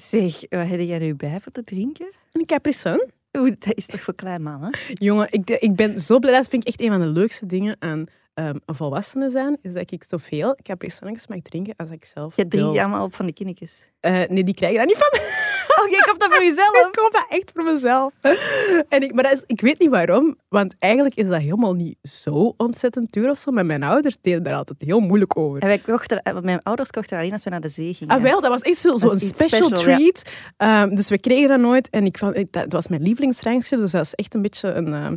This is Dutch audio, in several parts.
Zeg, wat heb jij nu bij voor te drinken? Een Capri Sun. Oeh, dat is toch voor klein mannen? Jongen, ik, ik ben zo blij. Dat vind ik echt een van de leukste dingen aan ehm, een volwassene zijn. Is dat ik zoveel Capri Sunnetjes mag drinken als ik zelf Je drinkt allemaal op van de kinnetjes. Eh, nee, die krijg je dat niet van mij. Oh, jij koopt dat voor jezelf? Ik koop dat echt voor mezelf. En ik, maar dat is, ik weet niet waarom, want eigenlijk is dat helemaal niet zo ontzettend duur of zo. Maar mijn ouders deden daar altijd heel moeilijk over. En wij kochten, eh, mijn ouders kochten alleen als we naar de zee gingen. Ah, wel, dat was echt zo, zo Dat een is iets special, ja. treat. Ehm, dus we kregen dat nooit. En ik vond, dat was mijn lievelingsdrankje. Dus dat is echt een beetje een... ehm,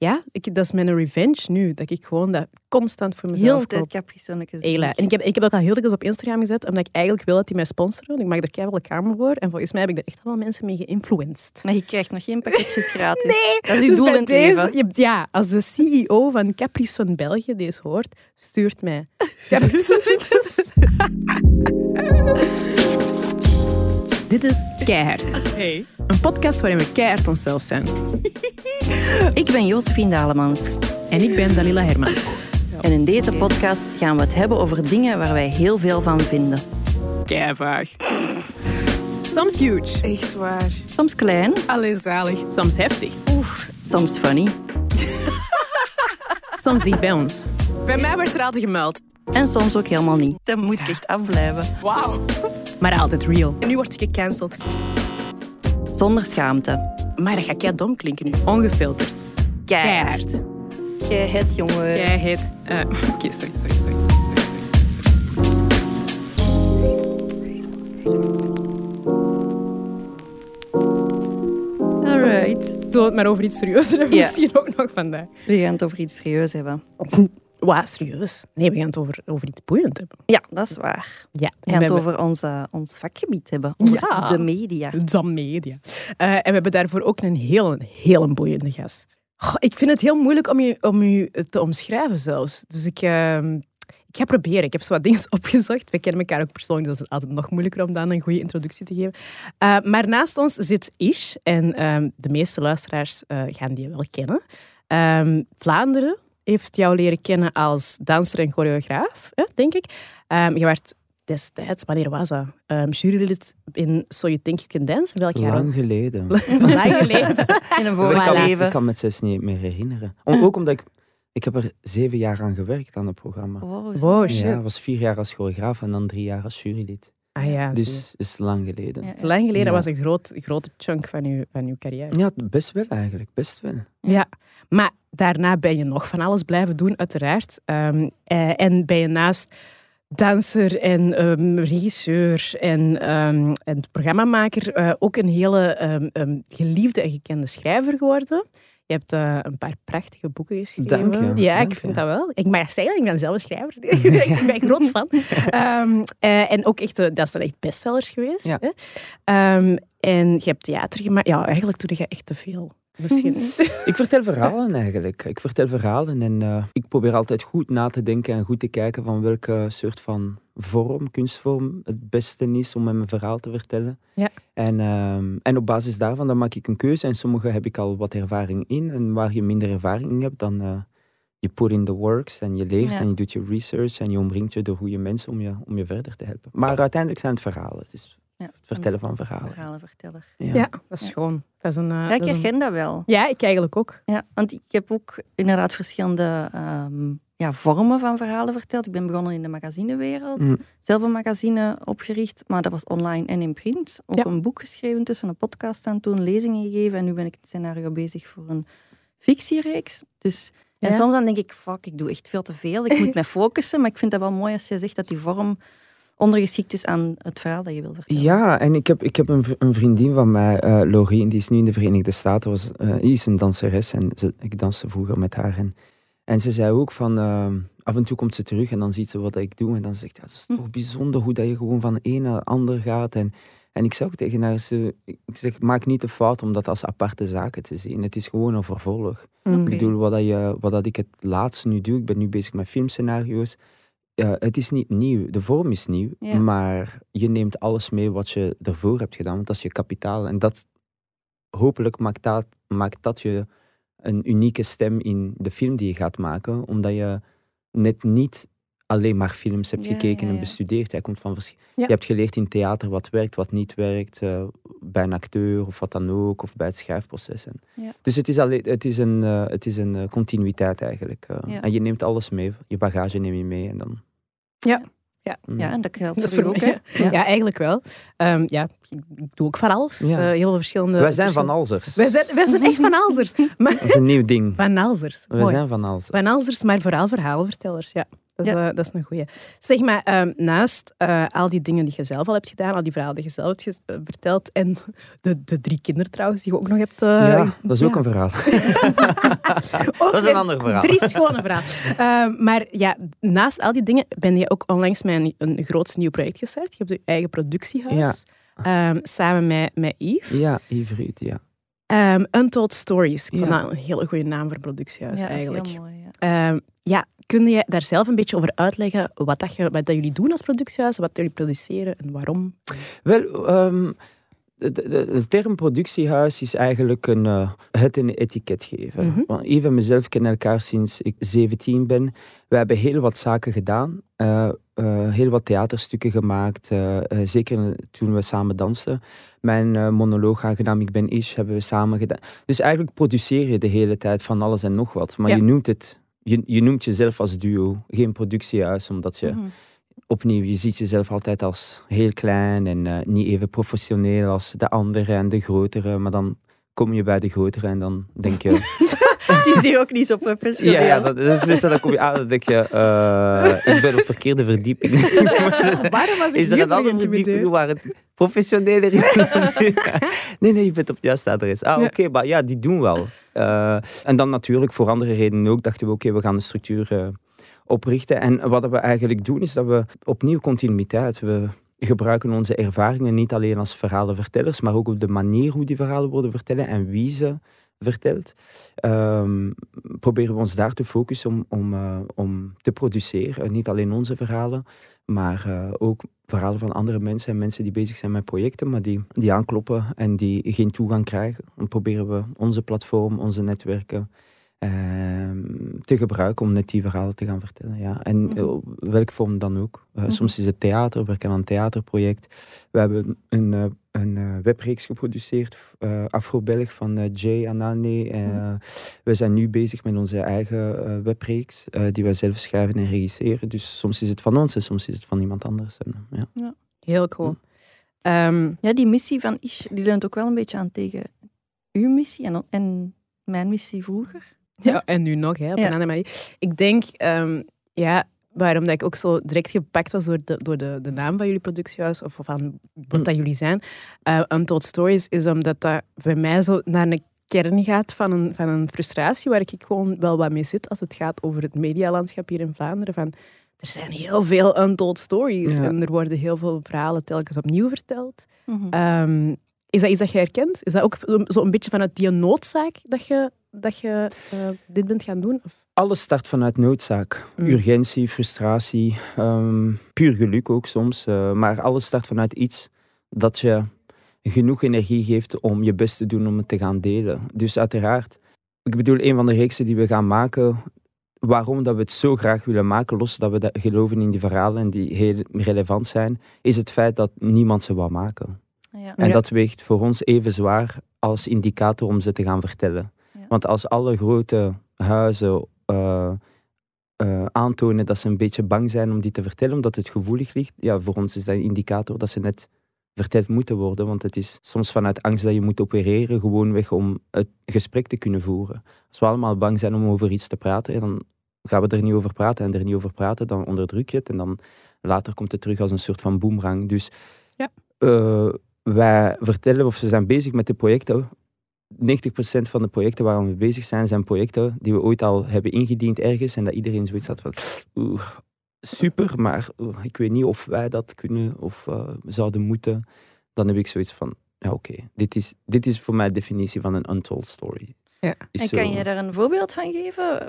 ja, ik, dat is mijn revenge nu. Dat ik gewoon dat constant voor mezelf Heel tijd. Capri. En ik heb, ik heb dat al heel dikwijls op Instagram gezet, omdat ik eigenlijk wil dat die mij sponsoren. Ik mag er keihard reclame voor. En volgens mij heb ik er echt wel mensen mee geïnfluenced. Maar je krijgt nog geen pakketjes gratis. Nee, Dat is uw dus doel in deze, je ja, als de CEO van Capri Sun België deze hoort, stuurt mij. Dit is Keihard. Hey. Een podcast waarin we keihard onszelf zijn. Ik ben Josephine Dalemans. En ik ben Dalila Hermans. En in deze podcast gaan we het hebben over dingen waar wij heel veel van vinden. Keivaag. Soms huge. Echt waar. Soms klein, Alleen zalig. Soms heftig. Oef. soms funny Soms dicht bij ons. Bij mij werd er altijd gemeld. en soms ook helemaal niet. Dat moet ik echt afblijven. Wauw. Maar altijd real. En nu word ik gecanceld. Zonder schaamte. Maar dat gaat kei dom klinken nu. Ongefilterd. Keihard. Jij het, jongen. Keihard. Eh, Oké, sorry, sorry, sorry. sorry, sorry. Alright. Zullen we het maar over iets serieuzer hebben Ja. misschien ook nog vandaag? We gaan het over iets serieus hebben. Wat, serieus? Nee, we gaan het over, over iets boeiend hebben. Ja, dat is waar. Ja, We gaan het over onze, ons vakgebied hebben. Over Ja. de media. Zam Media. Eh, en we hebben daarvoor ook een heel, een heel boeiende gast. Goh, ik vind het heel moeilijk om u, om u te omschrijven zelfs. Dus ik, ehm, ik ga proberen. Ik heb zo wat dingen opgezocht. We kennen elkaar ook persoonlijk, dus het is altijd nog moeilijker om dan een goede introductie te geven. Eh, maar naast ons zit Ish. En ehm, de meeste luisteraars eh, gaan die wel kennen. Ehm, Vlaanderen heeft jou leren kennen als danser en choreograaf, hè, denk ik. Ehm, je werd destijds, wanneer was dat? Ehm jurylid in So You Think You Can Dance? In welk jaar? Lang geleden. Lang geleden. In een ik, vorig kan, leven. ik kan me het zelfs niet meer herinneren. Om, ook omdat ik... Ik heb er zeven jaar aan gewerkt aan het programma. Wow, shit. Ja, was vier jaar als choreograaf en dan drie jaar als jurylid. Ah ja. Dus is lang geleden. Ja. Ja. Lang geleden Ja. was een groot, grote chunk van uw, van uw carrière. best wel eigenlijk. Best wel. Ja, maar daarna ben je nog van alles blijven doen, uiteraard. Ehm, eh, en ben je naast danser en ehm, regisseur en, ehm, en programmamaker eh, ook een hele ehm, ehm, geliefde en gekende schrijver geworden. Je hebt eh, een paar prachtige boeken geschreven. Dank je, Ja, dank ik vind je. dat wel. Ik mag zeggen, ik ben zelf een schrijver. ik ben groot fan. Ehm, eh, en ook echt, eh, dat zijn echt bestsellers geweest. Ja. Hè? Ehm, en je hebt theater gemaakt. Ja, eigenlijk doe je echt te veel. Misschien. Ik vertel verhalen eigenlijk. Ik vertel verhalen en eh, ik probeer altijd goed na te denken en goed te kijken van welke soort van vorm, kunstvorm het beste is om mijn verhaal te vertellen. Ja. En, ehm, en op basis daarvan dan maak ik een keuze en sommige heb ik al wat ervaring in en waar je minder ervaring in hebt, dan eh, je put in the works en je leert Ja. en je doet je research en je omringt je door goede mensen om je, om je verder te helpen. Maar uiteindelijk zijn het verhalen. Het is Ja. het vertellen van verhalen. Verhalenverteller. Ja, dat is Ja. schoon. Dat is een, eh, Ja, ik dat is een- herken dat wel. Ja, ik eigenlijk ook. Ja, want ik heb ook inderdaad verschillende ehm, ja, vormen van verhalen verteld. Ik ben begonnen in de magazinewereld. Mm. Zelf een magazine opgericht, maar dat was online en in print. Ook Ja. een boek geschreven tussen een podcast aan toen, lezingen gegeven. En nu ben ik het scenario bezig voor een fictiereeks. Dus, en soms dan denk ik, fuck, ik doe echt veel te veel. Ik moet mij focussen, maar ik vind dat wel mooi als je zegt dat die vorm ondergeschikt is aan het verhaal dat je wil vertellen. Ja, en ik heb, ik heb een, een vriendin van mij, eh Lorien, die is nu in de Verenigde Staten, was, eh, die is een danseres en ze, ik danste vroeger met haar. En, en ze zei ook van, eh, af en toe komt ze terug en dan ziet ze wat ik doe en dan zegt ze, ja, het is Hm. toch bijzonder hoe dat je gewoon van een naar de ander gaat. En, en ik zei ook tegen haar, ze, ik zeg, maak niet de fout om dat als aparte zaken te zien. Het is gewoon een vervolg. Oké. Ik bedoel, wat, dat je, wat dat ik het laatste nu doe, ik ben nu bezig met filmscenario's. Ja, het is niet nieuw, de vorm is nieuw, Ja. maar je neemt alles mee wat je ervoor hebt gedaan, want dat is je kapitaal. En dat, hopelijk maakt dat, maakt dat je een unieke stem in de film die je gaat maken, omdat je net niet alleen maar films hebt Ja, gekeken ja, en bestudeerd. Jij komt van. Je hebt geleerd in theater wat werkt, wat niet werkt, eh, bij een acteur of wat dan ook, of bij het schrijfproces. Dus het is, alleen, het is een, eh, het is een eh, continuïteit eigenlijk. En je neemt alles mee, je bagage neem je mee en dan... Ja. Mm. Ja, en dat geldt Dat voor ook, hè? Ja. eigenlijk wel. Ehm, ja, ik doe ook van alles. Ja. Eh, heel veel verschillende... Wij zijn van Alzers. Wij zijn, wij zijn echt van Alzers. Maar, Dat is een nieuw ding. van Alzers. Wij Mooi. zijn van Alzers. Van Alzers, maar vooral verhalenvertellers. Ja, dat is, Ja. eh, dat is een goeie. Zeg maar, ehm, naast eh, al die dingen die je zelf al hebt gedaan, al die verhalen die je zelf hebt eh, verteld, en de, de drie kinderen trouwens, die je ook nog hebt... ja, dat is ook ja. een verhaal. Ook Dat is een ander verhaal. Drie schone verhalen. Ehm, maar ja, naast al die dingen ben je ook onlangs met een, een groot nieuw project gestart. Je hebt je eigen productiehuis. Ehm, samen met, met Yves. Ja, Yves Ruud, ja. Ehm, Untold Stories. Ik vond Ja. dat een hele goede naam voor een productiehuis Ja, dat is eigenlijk. heel mooi. Ja. Ehm, ja, kun je daar zelf een beetje over uitleggen wat, dat je, wat dat jullie doen als productiehuis, wat jullie produceren en waarom? Wel, ehm, de, de, de term productiehuis is eigenlijk een, eh, het een etiket geven. Mhm. Want Yves en mezelf kennen elkaar sinds ik 17 ben. We hebben heel wat zaken gedaan. eh, eh, heel wat theaterstukken gemaakt. zeker toen we samen dansten. Mijn monoloog aangenaam Ik ben Ish hebben we samen gedaan. Dus eigenlijk produceer je de hele tijd van alles en nog wat. Maar Ja. je noemt het... Je, je noemt jezelf als duo, geen productiehuis, omdat je Mhm. opnieuw, je ziet jezelf altijd als heel klein en eh, niet even professioneel als de andere en de grotere. Maar dan kom je bij de grotere en dan denk je... Die zie je ook niet zo professioneel. ja, ja, dat, dat is meestal, dan kom je aan dan denk je... eh, ik ben op verkeerde verdieping. Waarom was ik is er een andere verdieping waar het professioneler is? nee, nee, je bent op het juiste adres. Ah, oké, maar ja, die doen wel. Eh, en dan natuurlijk voor andere redenen ook dachten we, oké, we gaan de structuur eh, oprichten. En wat we eigenlijk doen, is dat we opnieuw continuïteit... We gebruiken onze ervaringen niet alleen als verhalenvertellers, maar ook op de manier hoe die verhalen worden vertellen en wie ze vertelt. Ehm, proberen we ons daar te focussen om, om, eh, om te produceren. Niet alleen onze verhalen, maar eh, ook verhalen van andere mensen en mensen die bezig zijn met projecten, maar die, die aankloppen en die geen toegang krijgen. Dan proberen we onze platform, onze netwerken te gebruiken om net die verhalen te gaan vertellen. Ja. En Mhm. op welke vorm dan ook. Eh, Mhm. Soms is het theater, we werken aan een theaterproject. We hebben een, eh, een eh, webreeks geproduceerd, eh Afro-Belg van eh, Jay Anane. Eh, Mhm. We zijn nu bezig met onze eigen eh, webreeks, eh, die wij zelf schrijven en regisseren. Dus soms is het van ons en soms is het van iemand anders. En, eh, ja. Heel cool. Ehm, Ja, die missie van Ish, die leunt ook wel een beetje aan tegen uw missie en, en mijn missie vroeger. Ja, en nu nog, hè, op een andere manier. Ik denk, ehm, ja, waarom dat ik ook zo direct gepakt was door de, door de, de naam van jullie productiehuis, of van wat Hm. dat jullie zijn, eh Untold Stories, is omdat dat bij mij zo naar een kern gaat van een, van een frustratie waar ik gewoon wel wat mee zit als het gaat over het medialandschap hier in Vlaanderen. Van, er zijn heel veel untold stories Ja. en er worden heel veel verhalen telkens opnieuw verteld. Mhm. Ehm, is dat iets dat je herkent? Is dat ook zo- zo een beetje vanuit die noodzaak dat je, dat je eh, dit bent gaan doen? Of? Alles start vanuit noodzaak. Mm. Urgentie, frustratie, ehm, puur geluk ook soms. eh, maar alles start vanuit iets dat je genoeg energie geeft om je best te doen om het te gaan delen. Dus uiteraard, ik bedoel, een van de reeksen die we gaan maken, waarom dat we het zo graag willen maken, los dat we dat geloven in die verhalen en die heel relevant zijn, is het feit dat niemand ze wou maken. ja. En Ja. dat weegt voor ons even zwaar als indicator om ze te gaan vertellen. Want als alle grote huizen eh, eh, aantonen dat ze een beetje bang zijn om die te vertellen, omdat het gevoelig ligt, ja, voor ons is dat een indicator dat ze net verteld moeten worden. Want het is soms vanuit angst dat je moet opereren, gewoonweg om het gesprek te kunnen voeren. Als we allemaal bang zijn om over iets te praten, dan gaan we er niet over praten. En er niet over praten, dan onderdruk je het. En dan later komt het terug als een soort van boemerang. Dus Ja. eh, wij vertellen, of ze zijn bezig met de projecten. 90% van de projecten waar we bezig zijn, zijn projecten die we ooit al hebben ingediend ergens. En dat iedereen zoiets had van, oeh, super, maar oeh, ik weet niet of wij dat kunnen of eh, zouden moeten. Dan heb ik zoiets van, ja oké, dit, is, dit is voor mij de definitie van een untold story. Ja. Is En zo- kan je daar een voorbeeld van geven?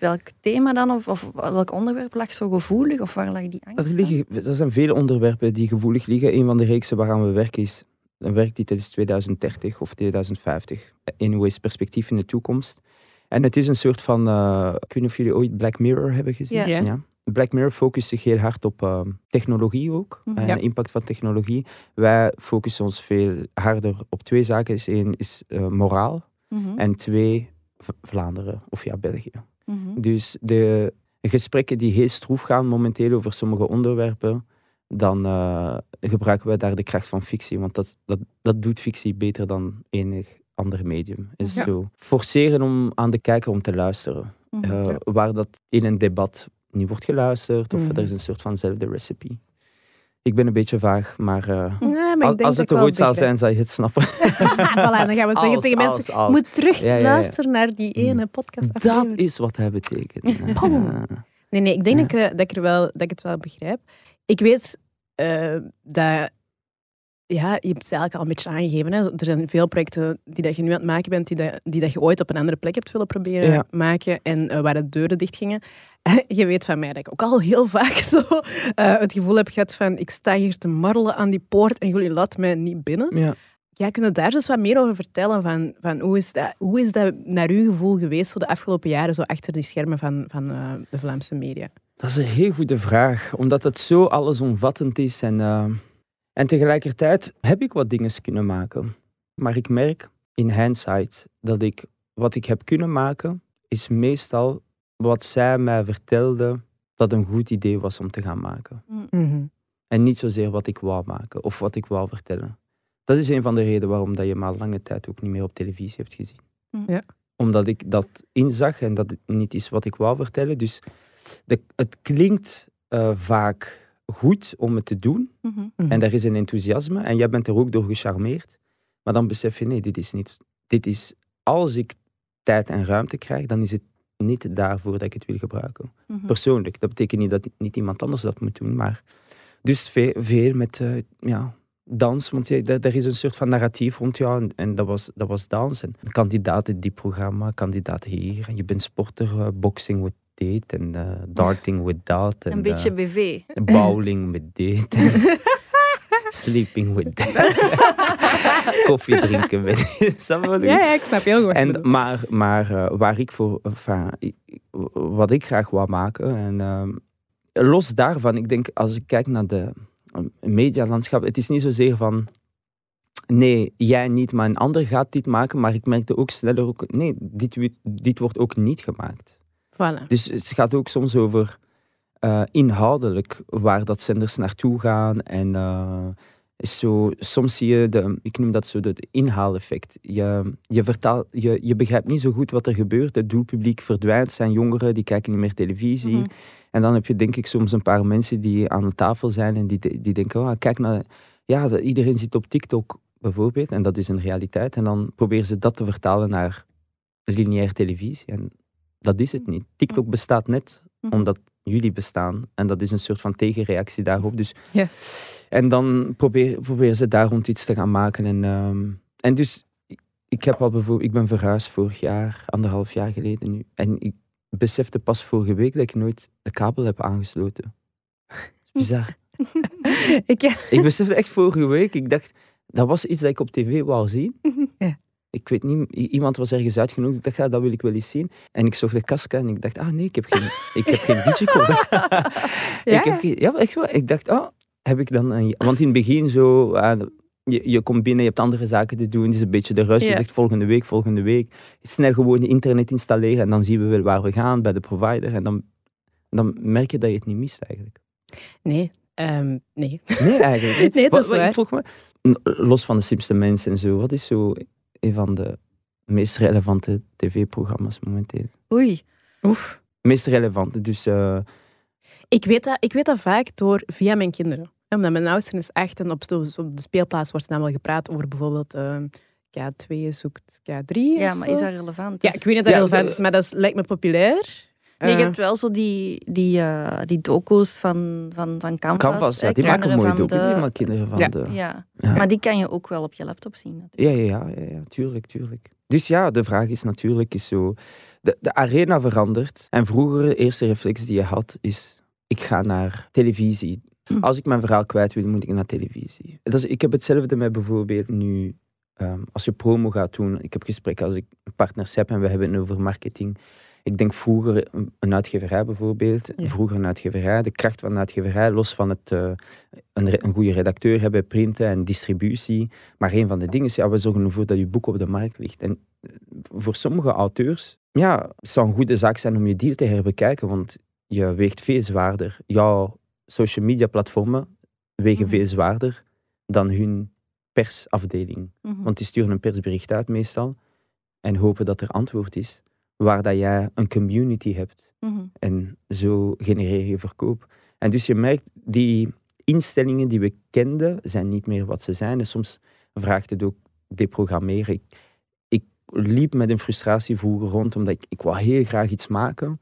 Welk thema dan? Of, of welk onderwerp lag zo gevoelig? Of waar lag die angst? Er, liggen, er zijn vele onderwerpen die gevoelig liggen. Een van de reeksen waaraan we werken is, een werktitel is 2030 of 2050. Anyways, perspectief in de toekomst. En het is een soort van, eh, ik weet niet of jullie ooit Black Mirror hebben gezien. Ja. Black Mirror focust zich heel hard op eh, technologie ook. Mhm. en Ja. de impact van technologie. Wij focussen ons veel harder op twee zaken. Is één is eh, moraal. Mhm. En twee, V- Vlaanderen of ja, België. Mhm. Dus de gesprekken die heel stroef gaan momenteel over sommige onderwerpen, dan eh, gebruiken wij daar de kracht van fictie. Want dat, dat, dat doet fictie beter dan enig ander medium. Is Ja. zo forceren om aan de kijker om te luisteren. Mhm. Eh, Ja. Waar dat in een debat niet wordt geluisterd, of Mhm. er is een soort vanzelfde recipe. Ik ben een beetje vaag, maar, eh, Ja, maar ik als, het er ooit zal zijn, zal je het snappen. voilà, dan gaan we het zeggen Als, tegen als, mensen. als. Moet terug Ja, ja, ja. luisteren naar die ene Mm. podcast. Dat is wat hij betekent. Nee, nee, ik denk Ja. dat, ik, dat, ik er wel, dat ik het wel begrijp. Ik weet eh, dat... Ja, je hebt het eigenlijk al een beetje aangegeven. Hè. Er zijn veel projecten die dat je nu aan het maken bent, die, dat, die dat je ooit op een andere plek hebt willen proberen Ja. maken en eh, waar de deuren dicht gingen. je weet van mij dat ik ook al heel vaak zo eh, het gevoel heb gehad van ik sta hier te marrelen aan die poort en jullie laten mij niet binnen. Ja. Ja, kun je daar dus wat meer over vertellen? Van, van hoe, is dat, hoe is dat naar uw gevoel geweest zo de afgelopen jaren zo achter die schermen van, van eh, de Vlaamse media? Dat is een heel goede vraag, omdat het zo allesomvattend is. En, eh, en tegelijkertijd heb ik wat dingen kunnen maken. Maar ik merk in hindsight dat ik wat ik heb kunnen maken, is meestal wat zij mij vertelde dat een goed idee was om te gaan maken. Mhm. En niet zozeer wat ik wou maken of wat ik wou vertellen. Dat is een van de redenen waarom dat je me al lange tijd ook niet meer op televisie hebt gezien. Ja. Omdat ik dat inzag en dat het niet is wat ik wou vertellen. Dus de, het klinkt eh, vaak goed om het te doen. Mhm. Mhm. En daar is een enthousiasme. En jij bent er ook door gecharmeerd. Maar dan besef je, nee, dit is niet... Dit is, als ik tijd en ruimte krijg, dan is het niet daarvoor dat ik het wil gebruiken Mhm. persoonlijk. Dat betekent niet dat niet iemand anders dat moet doen, maar dus veel, veel met eh, ja, dans, want ja, daar is een soort van narratief rond jou en, en dat, was, dat was dans. En kandidaat in die programma, kandidaat hier, en je bent sporter, eh, boxing dit en eh, darting with dat. En, Een beetje eh, BV. bowling met dit. sleeping with that. Koffie drinken met Ja, ja, ik snap heel goed. en, maar maar eh, waar ik voor, enfin, wat ik graag wou maken. En ehm, los daarvan, ik denk als ik kijk naar de eh, medialandschap, het is niet zozeer van. Nee, jij niet, maar een ander gaat dit maken. Maar ik merkte ook sneller ook. Nee, dit, dit wordt ook niet gemaakt. Voilà. Dus het gaat ook soms over eh, inhoudelijk waar dat zenders naartoe gaan. En eh, zo, soms zie je, de, ik noem dat zo het inhaaleffect. Je, je, vertaal, je, je begrijpt niet zo goed wat er gebeurt. Het doelpubliek verdwijnt, zijn jongeren, die kijken niet meer televisie. Mhm. En dan heb je denk ik soms een paar mensen die aan de tafel zijn en die, die denken, oh, kijk naar... Ja, de- iedereen zit op TikTok bijvoorbeeld en dat is een realiteit. En dan proberen ze dat te vertalen naar lineair televisie. En dat is het niet. TikTok bestaat net Mhm. omdat jullie bestaan. En dat is een soort van tegenreactie daarop. Dus, Ja. En dan probeer, proberen ze daar rond iets te gaan maken. En, ehm, en dus, ik- heb al bijvoorbeeld, ik ben verhuisd vorig jaar, anderhalf jaar geleden nu. En ik besefte pas vorige week dat ik nooit de kabel heb aangesloten. Bizar. ik, ja. ik besefte echt vorige week, ik dacht, dat was iets dat ik op tv wou zien. Ik weet niet, iemand was ergens uitgenodigd. Ik dacht, ja, dat wil ik wel eens zien. En ik zag de kast en ik dacht, ah nee, ik heb geen, ik heb geen digicode. Ja, ik heb geen, ja, echt waar. Ik dacht, oh, heb ik dan een... Want in het begin zo, ah, je, je komt binnen, je hebt andere zaken te doen. Het is een beetje de rush. Je zegt volgende week, volgende week. Snel gewoon internet installeren en dan zien we wel waar we gaan bij de provider. En dan, dan merk je dat je het niet mist eigenlijk. Nee, ehm, nee. Nee, eigenlijk. Nee, dat Wat- is wat- waar. Ik vroeg me, n- los van de slimste mensen en zo, wat is zo een van de meest relevante tv-programma's momenteel? Oei. Oef. Meest relevante, dus... eh, Ik weet, dat, ik weet dat vaak door via mijn kinderen. Omdat mijn oudste is echt en op, op de speelplaats wordt dan wel gepraat over bijvoorbeeld ehm, K2 zoekt K3. Ja, maar zo. is dat relevant? Ja, Dus- ik weet niet of dat Ja, relevant is, maar dat is, lijkt me populair. Nee, je Eh, hebt wel zo die, die, eh, die docu's van, van, van Canvas. Canvas, ja, die maken mooie van docu, die maken kinderen van Ja. de... Ja. Ja. maar die kan je ook wel op je laptop zien. Natuurlijk. Ja, ja, ja, ja, ja, tuurlijk, tuurlijk. Dus ja, de vraag is natuurlijk is zo... De, de arena verandert. En vroeger, de eerste reflex die je had, is... Ik ga naar televisie. Hm. Als ik mijn verhaal kwijt wil, moet ik naar televisie. Dat is, ik heb hetzelfde met bijvoorbeeld nu... ehm, als je promo gaat doen, ik heb gesprekken als ik partners heb en we hebben het over marketing. Ik denk vroeger een- uitgeverij bijvoorbeeld. Ja. Vroeger een uitgeverij. De kracht van een uitgeverij, los van het eh, een, een goede redacteur hebben, printen en distributie. Maar een van de dingen is, ja, we zorgen ervoor dat je boek op de markt ligt. En eh, voor sommige auteurs, ja, het zou een goede zaak zijn om je deal te herbekijken, want je weegt veel zwaarder. Jouw social media platformen wegen Mhm. veel zwaarder dan hun persafdeling. Mhm. Want die sturen een persbericht uit meestal en hopen dat er antwoord is, waar dat jij een community hebt. Mhm. En zo genereer je verkoop. En dus je merkt, die instellingen die we kenden, zijn niet meer wat ze zijn. En soms vraagt het ook deprogrammeren. Ik, ik liep met een frustratie vroeger rond, omdat ik, ik wou heel graag iets maken.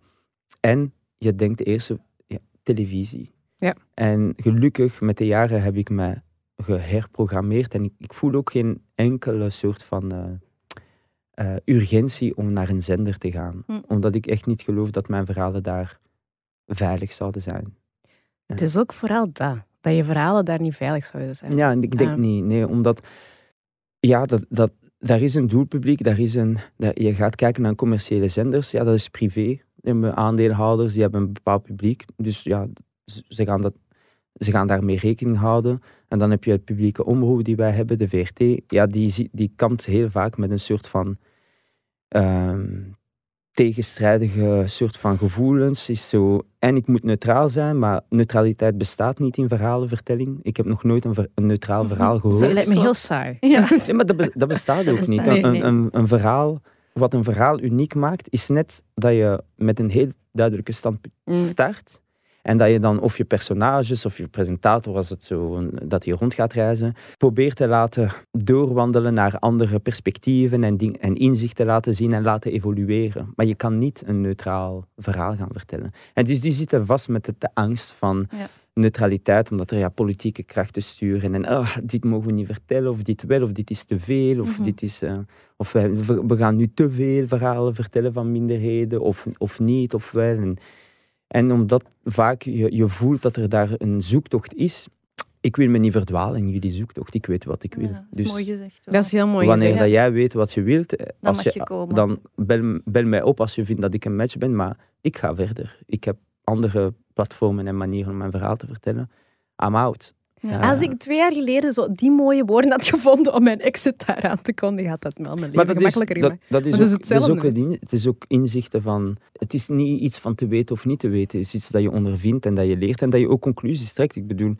En je denkt eerst, ja, televisie. Ja. En gelukkig, met de jaren heb ik me geherprogrammeerd. En ik, ik voel ook geen enkele soort van eh, eh, urgentie om naar een zender te gaan. Hm. Omdat ik echt niet geloof dat mijn verhalen daar veilig zouden zijn. Het is ook vooral dat. Dat je verhalen daar niet veilig zouden zijn. Ja, ik denk Ah. niet. Nee, omdat... Ja, dat, dat, daar is een doelpubliek. Daar is een, dat, je gaat kijken naar commerciële zenders. Ja, dat is privé. Aandeelhouders, die hebben een bepaald publiek. Dus ja, ze gaan, dat, ze gaan daarmee rekening houden. En dan heb je het publieke omroep die wij hebben, de VRT. Ja, die, die kampt heel vaak met een soort van... ehm, tegenstrijdige soort van gevoelens. Is zo, en ik moet neutraal zijn, maar neutraliteit bestaat niet in verhalenvertelling. Ik heb nog nooit een, ver- een neutraal Mhm. verhaal gehoord. Dat lijkt me heel saai. Ja. Nee, maar dat, be- dat bestaat ook niet. Een, nee. een, een verhaal, wat een verhaal uniek maakt, is net dat je met een heel duidelijke standpunt Mm. En dat je dan of je personages of je presentator, als het zo dat hij rond gaat reizen, probeert te laten doorwandelen naar andere perspectieven en, ding, en inzichten laten zien en laten evolueren. Maar je kan niet een neutraal verhaal gaan vertellen. En dus die zitten vast met de, de angst van Ja. neutraliteit, omdat er ja, politieke krachten sturen. En ah, dit mogen we niet vertellen, of dit wel, of dit is te veel, of Mhm. dit is... eh, of we, we we gaan nu te veel verhalen vertellen van minderheden, of, of niet, of wel. En, en omdat vaak je, je voelt dat er daar een zoektocht is, ik wil me niet verdwalen in jullie zoektocht. Ik weet wat ik wil. Ja, dat is dus mooi gezegd. wel. Dat is heel mooi wanneer gezegd. dat jij weet wat je wilt, eh, als mag je, je komen. dan bel, bel mij op als je vindt dat ik een match ben. Maar ik ga verder. Ik heb andere platformen en manieren om mijn verhaal te vertellen. I'm out. Ja. Als ik twee jaar geleden zo die mooie woorden had gevonden om mijn exit daar aan te kondigen, had dat me al mijn leven Maar dat is, gemakkelijker dat, gemaakt. dat is, Maar dat is ook, dat is ook hetzelfde. een in- het is ook inzichten van... Het is niet iets van te weten of niet te weten. Het is iets dat je ondervindt en dat je leert en dat je ook conclusies trekt. Ik bedoel,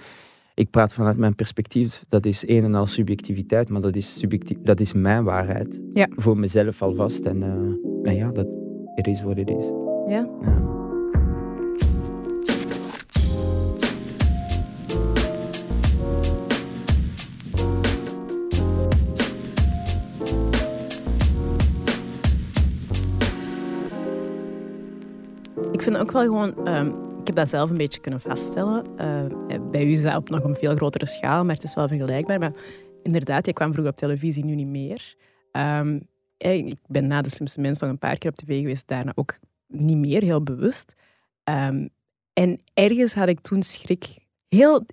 ik praat vanuit mijn perspectief. Dat is een en al subjectiviteit, maar dat is, subjectief, dat is mijn waarheid. Ja. Voor mezelf alvast. En, eh, en ja, dat it is what it is. Ja. Ja. Ik vind ook wel gewoon... ehm, ik heb dat zelf een beetje kunnen vaststellen. Eh, bij u is dat op nog een veel grotere schaal, maar het is wel vergelijkbaar. Maar inderdaad, je kwam vroeger op televisie, nu niet meer. Ehm, eh, ik ben na De Slimste Mens nog een paar keer op tv geweest, daarna ook niet meer, heel bewust. Ehm, en ergens had ik toen schrik. Heel,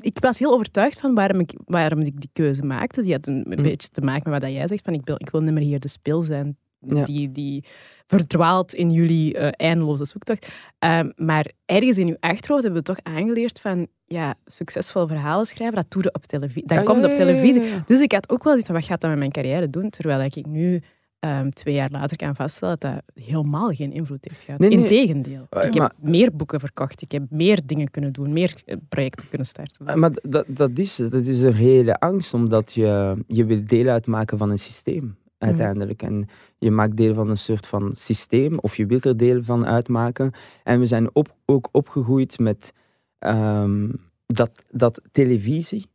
ik was heel overtuigd van waarom ik, waarom ik die keuze maakte. Die had een, een Mm. beetje te maken met wat jij zegt. Van ik, wil, ik wil niet meer hier de speel zijn Ja. die, die verdwaalt in jullie eh, eindeloze zoektocht. Ehm, maar ergens in uw achterhoofd hebben we toch aangeleerd van ja, succesvol verhalen schrijven, dat doe je op televisie. Dat Ah, komt op ja, televisie. ja. Dus ik had ook wel iets van, wat gaat dat met mijn carrière doen? Terwijl ik nu ehm, twee jaar later kan vaststellen dat dat helemaal geen invloed heeft gehad. Nee, nee. Integendeel. Eh, ik heb maar- meer boeken verkocht, ik heb meer dingen kunnen doen, meer eh, projecten kunnen starten. Eh, Maar dat, dat, is, dat is een reële angst, omdat je, je wil deel uitmaken van een systeem, uiteindelijk. En je maakt deel van een soort van systeem, of je wilt er deel van uitmaken. En we zijn op, ook opgegroeid met ehm, dat, dat televisie,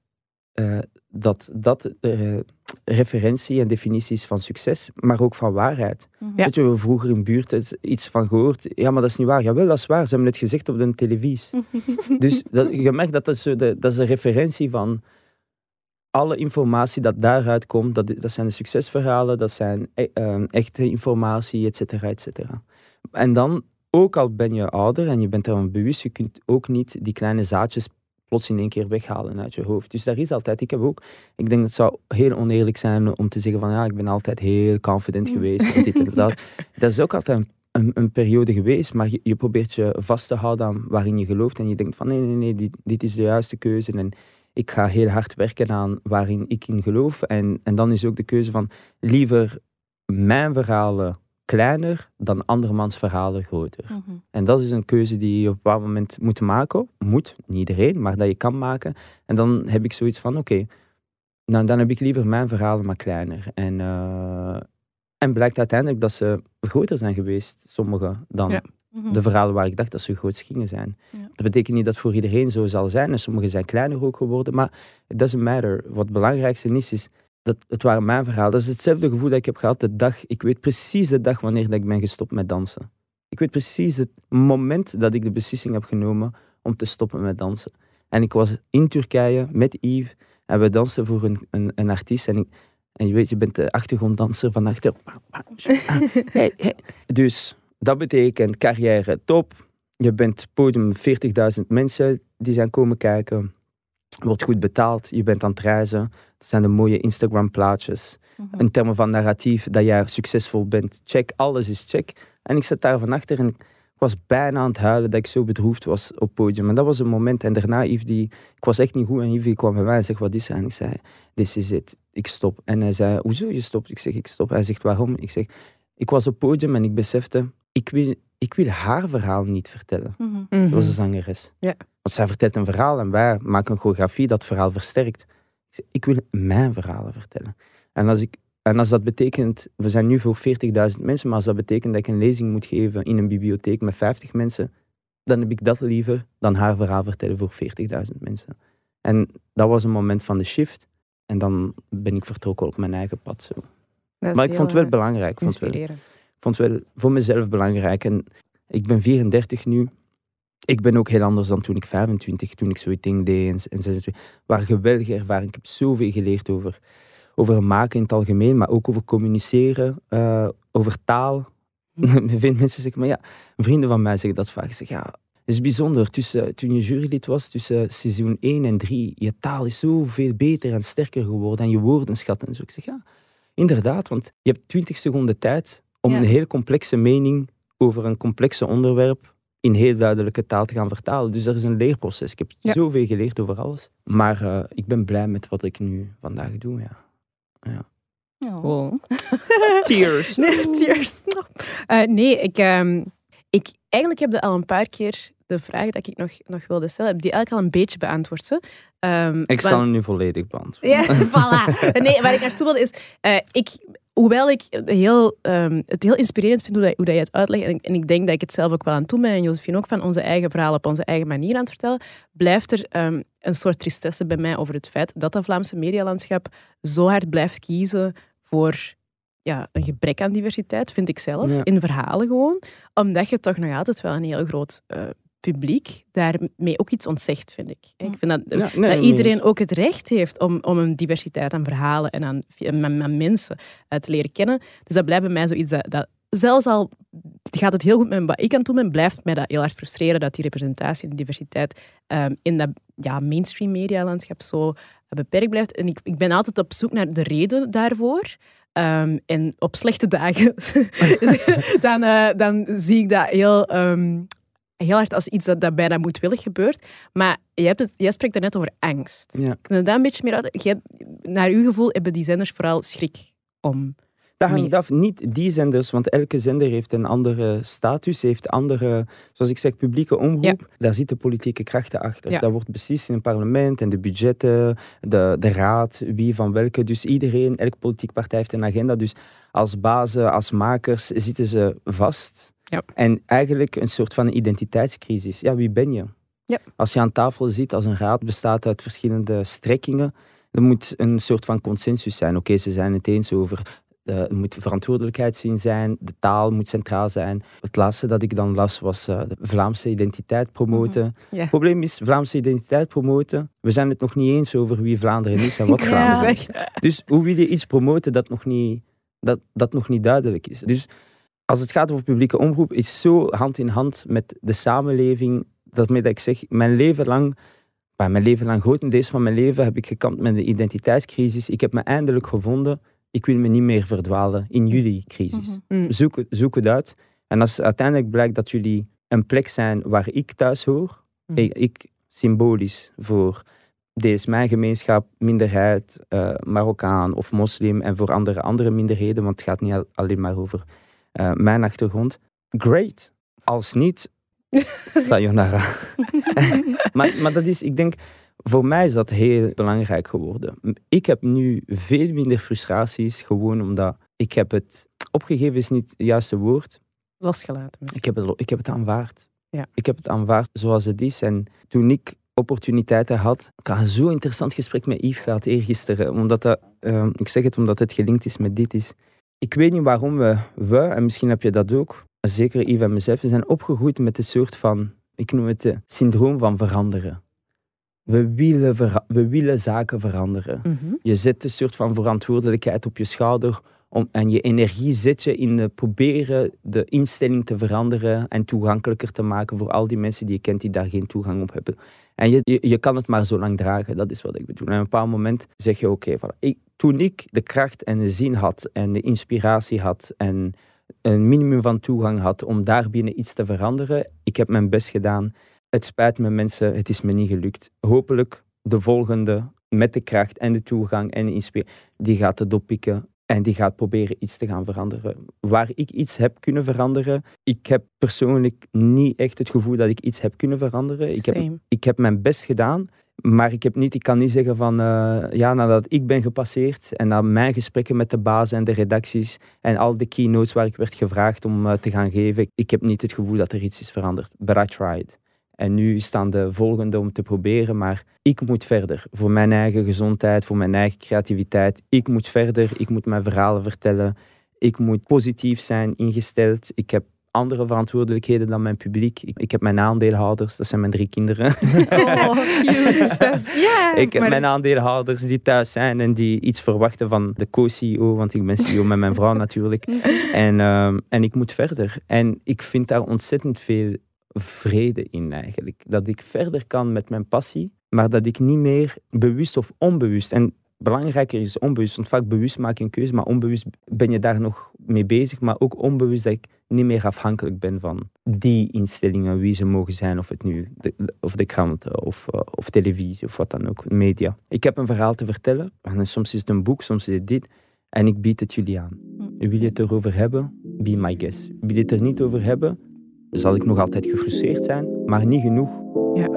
eh, dat, dat eh, referentie en definities van succes, maar ook van waarheid. Mhm. Ja. Weet je, we hebben vroeger in buurt iets van gehoord. Ja, maar dat is niet waar. Jawel, dat is waar. Ze hebben het gezegd op de televisie. Dus dat, je merkt dat dat, is zo de, dat is een referentie van alle informatie dat daaruit komt. Dat, dat zijn de succesverhalen, dat zijn e- eh, echte informatie, et cetera, et cetera. En dan, ook al ben je ouder en je bent ervan bewust, je kunt ook niet die kleine zaadjes plots in één keer weghalen uit je hoofd. Dus daar is altijd, ik heb ook, ik denk dat het zou heel oneerlijk zijn om te zeggen van ja, ik ben altijd heel confident geweest. en dit en dat. Dat is ook altijd een, een, een periode geweest, maar je, je probeert je vast te houden aan waarin je gelooft. En je denkt van nee, nee, nee, dit, dit is de juiste keuze. En ik ga heel hard werken aan waarin ik in geloof. En, en dan is ook de keuze van liever mijn verhalen kleiner dan andermans verhalen groter. Mhm. En dat is een keuze die je op een bepaald moment moet maken. Moet, niet iedereen, maar dat je kan maken. En dan heb ik zoiets van, oké, nou, dan heb ik liever mijn verhalen maar kleiner. En, eh, en blijkt uiteindelijk dat ze groter zijn geweest, sommige, dan Ja. Mhm. de verhalen waar ik dacht dat ze groot gingen zijn. Ja. Dat betekent niet dat voor iedereen zo zal zijn. En sommige zijn kleiner ook geworden. Maar it doesn't matter. Wat het belangrijkste is, is dat het waren mijn verhalen. Dat is hetzelfde gevoel dat ik heb gehad de dag. Ik weet precies de dag wanneer dat ik ben gestopt met dansen. Ik weet precies het moment dat ik de beslissing heb genomen om te stoppen met dansen. En ik was in Turkije met Yves. En we dansten voor een, een, een artiest. En, ik, en je weet, je bent de achtergronddanser van achter. Hey, hey. Dus dat betekent carrière top. Je bent podium 40.000 mensen die zijn komen kijken. Wordt goed betaald. Je bent aan het reizen. Dat zijn de mooie Instagram plaatjes. Mhm. In termen van narratief, dat jij succesvol bent. Check, alles is check. En ik zat daar van achter en ik was bijna aan het huilen dat ik zo bedroefd was op het podium. En dat was een moment. En daarna, Yves, die, ik was echt niet goed. En Yves die kwam bij mij en zegt, wat is er? En ik zei, this is it. Ik stop. En hij zei, hoezo je stopt? Ik zeg, ik stop. Hij zegt, waarom? Ik zeg, ik was op het podium en ik besefte, ik wil, ik wil haar verhaal niet vertellen. Mhm. Mhm. Dat was een zangeres. Ja. Want zij vertelt een verhaal en wij maken een choreografie dat verhaal versterkt. Ik, wil mijn verhalen vertellen. En als, ik, en als dat betekent, we zijn nu voor 40.000 mensen, maar als dat betekent dat ik een lezing moet geven in een bibliotheek met 50 mensen, dan heb ik dat liever dan haar verhaal vertellen voor 40.000 mensen. En dat was een moment van de shift. En dan ben ik vertrokken op mijn eigen pad. Zo. Maar ik vond het wel belangrijk. Vond het wel vond het wel voor mezelf belangrijk. En ik ben 34 nu. Ik ben ook heel anders dan toen ik 25, toen ik zo'n ding deed. En, en 26. waren geweldige ervaringen. Ik heb zoveel geleerd over, over maken in het algemeen, maar ook over communiceren, eh, over taal. Veel mensen zeggen, maar ja, vrienden van mij zeggen dat vaak. Zeg, ja, het is bijzonder. Tussen, toen je jurylid was, tussen seizoen 1 en 3, je taal is zoveel beter en sterker geworden en je woordenschat en zo. Ik zeg, ja, inderdaad, want je hebt 20 seconden tijd om Ja. een heel complexe mening over een complexe onderwerp in heel duidelijke taal te gaan vertalen. Dus dat is een leerproces. Ik heb Ja. zoveel geleerd over alles. Maar eh, ik ben blij met wat ik nu vandaag doe, ja. Ja. Wow. Tears. Nee, tears. Eh, nee, ik, ehm, ik, eigenlijk heb je al een paar keer de vraag dat ik nog, nog wilde stellen, heb die eigenlijk al een beetje beantwoord. Hè? Ehm, Ik zal want- hem nu volledig beantwoorden. Ja, voilà. Nee, waar ik naartoe wilde is, eh, ik, hoewel ik heel, ehm, het heel inspirerend vind hoe, dat, hoe dat je het uitlegt, en ik, en ik denk dat ik het zelf ook wel aan doen ben, en Josephine ook van onze eigen verhalen op onze eigen manier aan het vertellen, blijft er ehm, een soort tristesse bij mij over het feit dat dat Vlaamse medialandschap zo hard blijft kiezen voor ja, een gebrek aan diversiteit, vind ik zelf, Ja. in verhalen gewoon, omdat je toch nog altijd wel een heel groot eh, publiek daarmee ook iets ontzegt, vind ik. Ik vind dat, Ja, nee, dat iedereen ook het recht heeft om, om een diversiteit aan verhalen en aan, aan, aan mensen eh, te leren kennen. Dus dat blijft bij mij zoiets dat, dat zelfs al gaat het heel goed met wat ik aan het doen ben, blijft mij dat heel hard frustreren dat die representatie en diversiteit ehm, in dat ja, mainstream medialandschap zo eh, beperkt blijft. En ik, ik ben altijd op zoek naar de reden daarvoor. Ehm, en op slechte dagen, dan, eh, dan zie ik dat heel, ehm, heel hard als iets dat, dat bijna moedwillig gebeurt. Maar je hebt het, jij spreekt daarnet over angst. Ja. Kun je daar een beetje meer uit? Hebt- naar uw gevoel hebben die zenders vooral schrik om. Dat hangt af, niet die zenders, want elke zender heeft een andere status, heeft andere, zoals ik zeg, publieke omroep. Daar zitten politieke krachten achter. Ja. Dat wordt beslist in het parlement en de budgetten, de, de raad, wie van welke. Dus iedereen, elke politieke partij heeft een agenda. Dus als bazen, als makers zitten ze vast. Ja. En eigenlijk een soort van identiteitscrisis. Ja, wie ben je? Ja. Als je aan tafel zit, als een raad bestaat uit verschillende strekkingen, er moet een soort van consensus zijn. Oké, ze zijn het eens over eh, er moet verantwoordelijkheidszin zijn, de taal moet centraal zijn. Het laatste dat ik dan las was eh, de Vlaamse identiteit promoten. Ja. Het probleem is, Vlaamse identiteit promoten, we zijn het nog niet eens over wie Vlaanderen is en wat Vlaanderen is. Dus hoe wil je iets promoten dat nog niet, dat, dat nog niet duidelijk is? Dus als het gaat over publieke omroep, is zo hand in hand met de samenleving, dat dat ik zeg, mijn leven lang, maar mijn leven lang, grotendeels van mijn leven, heb ik gekampt met de identiteitscrisis. Ik heb me eindelijk gevonden, ik wil me niet meer verdwalen in jullie crisis. Mm. Zoek, het- zoek het uit En als uiteindelijk blijkt dat jullie een plek zijn waar ik thuis hoor, Mhm. ik, ik symbolisch voor deze mijn gemeenschap, minderheid, eh, Marokkaan of moslim en voor andere, andere minderheden, want het gaat niet al- alleen maar over eh, mijn achtergrond. Great. Als niet, sayonara. maar, maar dat is, ik denk, voor mij is dat heel belangrijk geworden. Ik heb nu veel minder frustraties, gewoon omdat ik heb het, opgegeven is niet het juiste woord, Losgelaten. misschien. ik heb het, ik heb het aanvaard. Ja. Ik heb het aanvaard zoals het is. En toen ik opportuniteiten had, ik had een zo interessant gesprek met Yves gehad eergisteren. Omdat dat, ehm, ik zeg het omdat het gelinkt is met dit. Is, ik weet niet waarom we, we, en misschien heb je dat ook, zeker Yves en mezelf, we zijn opgegroeid met een soort van, ik noem het, eh, syndroom van veranderen. We willen, vera- we willen zaken veranderen. Mhm. Je zet een soort van verantwoordelijkheid op je schouder om, en je energie zet je in het proberen de instelling te veranderen en toegankelijker te maken voor al die mensen die je kent die daar geen toegang op hebben. En je, je, kan het maar zo lang dragen, dat is wat ik bedoel. En op een bepaald moment zeg je, oké, toen ik de kracht en de zin had en de inspiratie had en een minimum van toegang had om daarbinnen iets te veranderen, ik heb mijn best gedaan. Het spijt me mensen, het is me niet gelukt. Hopelijk de volgende met de kracht en de toegang en de inspiratie, die gaat het oppikken en die gaat proberen iets te gaan veranderen. Waar ik iets heb kunnen veranderen, ik heb persoonlijk niet echt het gevoel dat ik iets heb kunnen veranderen. Ik heb, ik heb mijn best gedaan, maar ik, heb niet, ik kan niet zeggen van, eh, ja, nadat ik ben gepasseerd en na mijn gesprekken met de baas en de redacties en al de keynotes waar ik werd gevraagd om eh, te gaan geven, ik heb niet het gevoel dat er iets is veranderd. But I tried. En nu staan de volgende om te proberen, maar ik moet verder. Voor mijn eigen gezondheid, voor mijn eigen creativiteit. Ik moet verder, ik moet mijn verhalen vertellen. Ik moet positief zijn ingesteld. Ik heb andere verantwoordelijkheden dan mijn publiek. Ik, ik heb mijn aandeelhouders, dat zijn mijn drie kinderen. Oh, cute. Ja, ik heb mijn aandeelhouders die thuis zijn en die iets verwachten van de co-CEO, want ik ben CEO met mijn vrouw natuurlijk. En, ehm, en ik moet verder. En ik vind daar ontzettend veel vrede in eigenlijk. Dat ik verder kan met mijn passie, maar dat ik niet meer bewust of onbewust. En belangrijker is onbewust, want vaak bewust maak je een keuze, maar onbewust ben je daar nog mee bezig. Maar ook onbewust dat ik niet meer afhankelijk ben van die instellingen, wie ze mogen zijn, of het nu de, of de kranten of, eh, of televisie of wat dan ook, media. Ik heb een verhaal te vertellen en soms is het een boek, soms is het dit. En ik bied het jullie aan. Wil je het erover hebben? Be my guest. Wil je het er niet over hebben? Zal ik nog altijd gefrustreerd zijn, maar niet genoeg. Ja.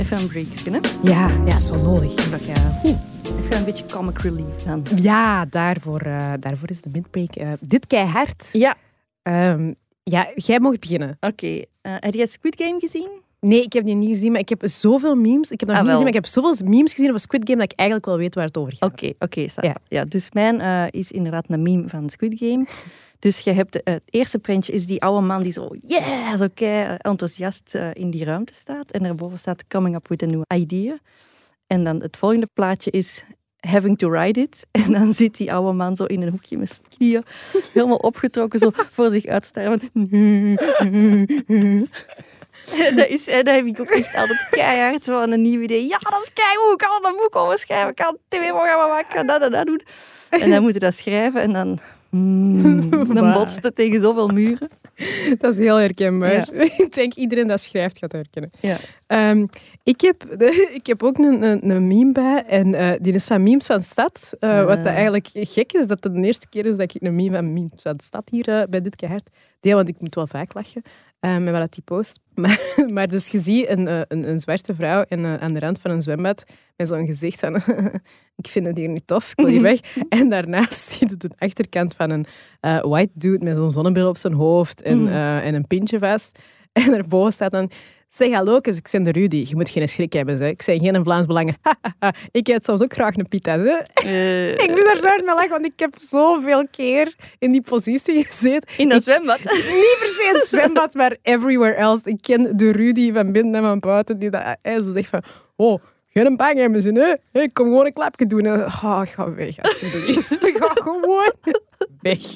Even een breakje, hè? Ja, ja, is wel nodig. Dat je, oeh. Even een beetje comic relief dan. Ja, daarvoor, eh, daarvoor is de midbreak. eh dit keihard. Ja. Ehm, ja, jij mocht beginnen. Oké. eh, heb jij Squid Game gezien? Nee, ik heb die niet gezien, maar ik heb zoveel memes. Ik heb nog Ah, niet gezien, maar ik heb zoveel memes gezien over Squid Game dat ik eigenlijk wel weet waar het over gaat. Oké, oké. Ja. ja. dus mijn is inderdaad een meme van Squid Game. Dus je hebt het eerste prentje is die oude man die zo, yeah, zo kei enthousiast in die ruimte staat. En daarboven staat coming up with a new idea. En dan het volgende plaatje is having to ride it. En dan zit die oude man zo in een hoekje met zijn knieën helemaal opgetrokken, zo voor zich uitstaren. En dat, is, dat heb ik ook echt altijd keihard zo een nieuw idee. Ja, dat is keihard. Ik kan een boek over schrijven. Ik kan een tv-programma maken. Ik kan dat en dat doen. En dan moet je dat schrijven en dan... hmm, dan botst het tegen zoveel muren. Dat is heel herkenbaar. Ja. ik denk iedereen dat schrijft gaat herkennen. Ja. Ehm, ik, heb, ik heb ook een, een, een meme bij. En eh, die is van Memes van Stad. eh, Ah. Wat dat eigenlijk gek is, dat het de eerste keer is dat ik een meme van Memes van Stad hier eh, bij dit keihard deel. Want ik moet wel vaak lachen met wat die post. Maar, maar dus je ziet een, een, een zwarte vrouw in, eh, aan de rand van een zwembad met zo'n gezicht van ik vind het hier niet tof, ik wil hier weg. En daarnaast zie je de achterkant van een white dude met zo'n zonnebril op zijn hoofd en, Mm. eh, en een pintje vast. En daarboven staat dan... Zeg hallo, ik ben de Rudy. Je moet geen schrik hebben. Ik zeg geen Vlaams Belangen. ik eet soms ook graag een pita. Eh, Ik moet daar zo hard mee lachen, want ik heb zoveel keer in die positie gezeten. in dat Ik- zwembad. Niet per se in het zwembad, maar everywhere else. Ik ken de Rudy van binnen en van buiten die dat hij zo zegt van... Oh, geen bang hebben ze, hè? Ik kom gewoon een klapje doen. En, oh, ga weg, alsjeblieft. ga gewoon weg.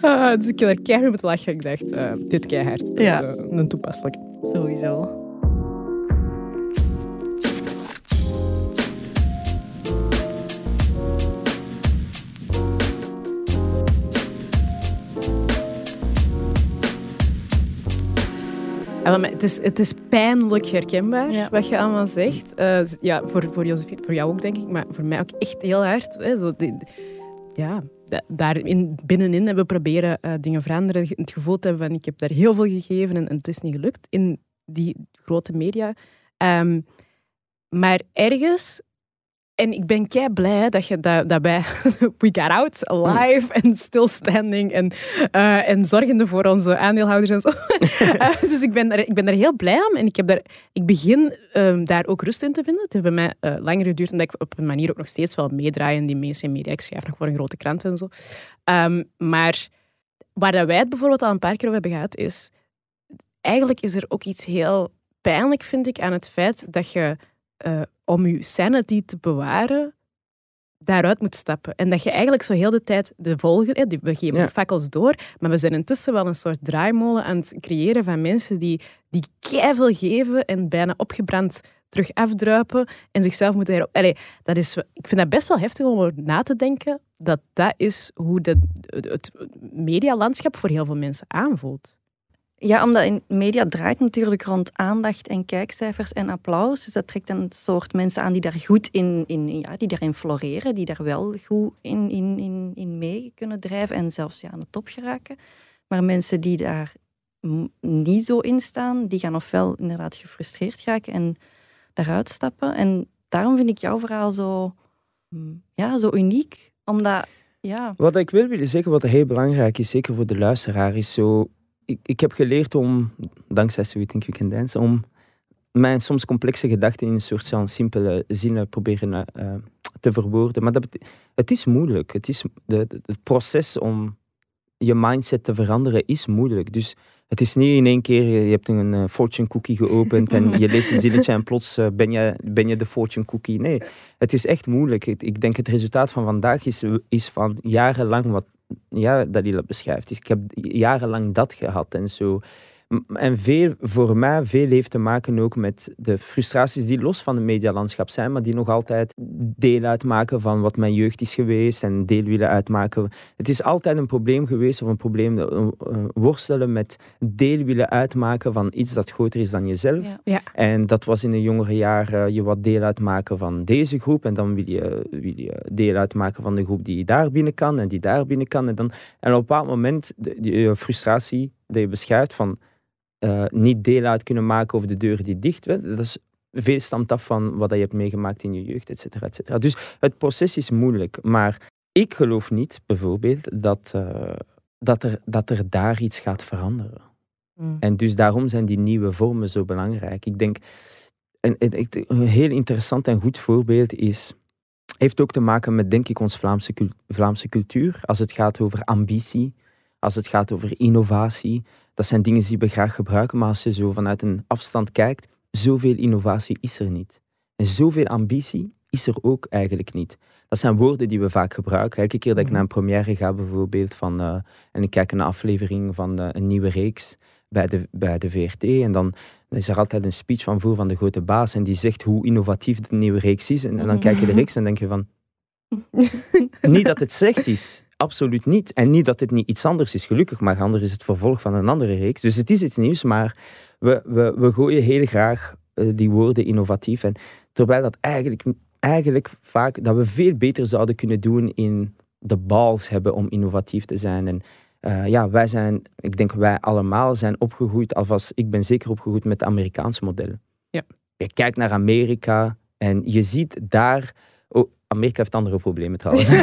Ah, dus ik heb er keihard met lachen. Ik dacht, eh, dit keihard. Ja. eh, een toepasselijk. Sowieso. Ja, maar het, is, het is pijnlijk herkenbaar Ja. wat je allemaal zegt. Eh, ja, voor, voor, voor jou ook, denk ik, maar voor mij ook echt heel hard. Hè, zo die- ja, da- daarin, binnenin hebben we proberen eh, dingen veranderen. Het gevoel te hebben van ik heb daar heel veel gegeven en, en het is niet gelukt in die grote media. Ehm, maar ergens, en ik ben kei blij dat, je, wij We Got Out alive en stilstanding en, eh, en zorgende voor onze aandeelhouders en zo. Eh, dus ik ben, er, ik ben daar heel blij om en ik, heb daar, ik begin ehm, daar ook rust in te vinden. Het heeft bij mij eh, langer geduurd omdat ik op een manier ook nog steeds wel meedraai in die mainstream media. Ik schrijf nog voor een grote krant en zo. Ehm, maar waar dat wij het bijvoorbeeld al een paar keer over hebben gehad, is eigenlijk is er ook iets heel pijnlijk, vind ik, aan het feit dat je eh, om je sanity te bewaren, daaruit moet stappen. En dat je eigenlijk zo heel de tijd de volgende, die- we geven Ja. de fakkels door, maar we zijn intussen wel een soort draaimolen aan het creëren van mensen die, die keiveel geven en bijna opgebrand terug afdruipen en zichzelf moeten herop... Allee, dat is, ik vind dat best wel heftig om over na te denken dat dat is hoe de, het medialandschap voor heel veel mensen aanvoelt. Ja, omdat in media draait natuurlijk rond aandacht en kijkcijfers en applaus. Dus dat trekt een soort mensen aan die daar goed in, in ja, die daarin floreren, die daar wel goed in, in, in, in mee kunnen drijven en zelfs ja, aan de top geraken. Maar mensen die daar niet zo in staan, die gaan ofwel inderdaad gefrustreerd raken en daaruit stappen. En daarom vind ik jouw verhaal zo, ja, zo uniek. Omdat, ja, Wat ik wil willen zeggen, wat heel belangrijk is, zeker voor de luisteraar, is zo... Ik, ik heb geleerd om, dankzij So You Think You Can Dance, om mijn soms complexe gedachten in een soort van simpele zinnen proberen eh, te verwoorden. Maar dat het is moeilijk. Het, is de- het proces om je mindset te veranderen is moeilijk. Dus het is niet in één keer, je hebt een eh, fortune cookie geopend en je leest een zinnetje en plots eh, ben, je, ben je de fortune cookie. Nee, het is echt moeilijk. Ik, ik denk het resultaat van vandaag is, is van jarenlang wat ja, Dalila beschrijft. Dus ik heb jarenlang dat gehad en zo. En veel, voor mij, veel heeft te maken ook met de frustraties die los van het medialandschap zijn, maar die nog altijd deel uitmaken van wat mijn jeugd is geweest en deel willen uitmaken. Het is altijd een probleem geweest of een probleem eh, eh, worstelen met deel willen uitmaken van iets dat groter is dan jezelf. ja. Ja. En dat was in de jongere jaren je wat deel uitmaken van deze groep. En dan wil je, wil je deel uitmaken van de groep die daar binnen kan en die daar binnen kan. En, dan, en op een bepaald moment, de, die je frustratie die je beschrijft van eh, niet deel uit kunnen maken over de deuren die dicht werden. Dat is veel stamt af van wat je hebt meegemaakt in je jeugd, et cetera, et cetera. Dus het proces is moeilijk. Maar ik geloof niet, bijvoorbeeld, dat, eh, dat, er, dat er daar iets gaat veranderen. En dus daarom zijn die nieuwe vormen zo belangrijk. Ik denk, een, een, een heel interessant en goed voorbeeld is, heeft ook te maken met, denk ik, onze Vlaamse, Vlaamse cultuur. Als het gaat over ambitie, als het gaat over innovatie. Dat zijn dingen die we graag gebruiken, maar als je zo vanuit een afstand kijkt, zoveel innovatie is er niet. En zoveel ambitie is er ook eigenlijk niet. Dat zijn woorden die we vaak gebruiken. Elke keer dat ik naar een première ga, bijvoorbeeld, van, eh, en ik kijk naar een aflevering van eh, een nieuwe reeks bij de, bij de VRT, en dan is er altijd een speech van voor van de grote baas, en die zegt hoe innovatief de nieuwe reeks is. En, en dan kijk je de reeks en denk je van... niet dat het slecht is. Absoluut niet. En niet dat het niet iets anders is, gelukkig, maar anders is het vervolg van een andere reeks. Dus het is iets nieuws, maar we, we, we gooien heel graag eh, die woorden innovatief. En terwijl dat eigenlijk, eigenlijk vaak, dat we veel beter zouden kunnen doen in de balls hebben om innovatief te zijn. En eh, ja, wij zijn, ik denk wij allemaal zijn opgegroeid, alvast, ik ben zeker opgegroeid met de Amerikaanse modellen. Ja. Je kijkt naar Amerika en je ziet daar, Amerika heeft andere problemen trouwens.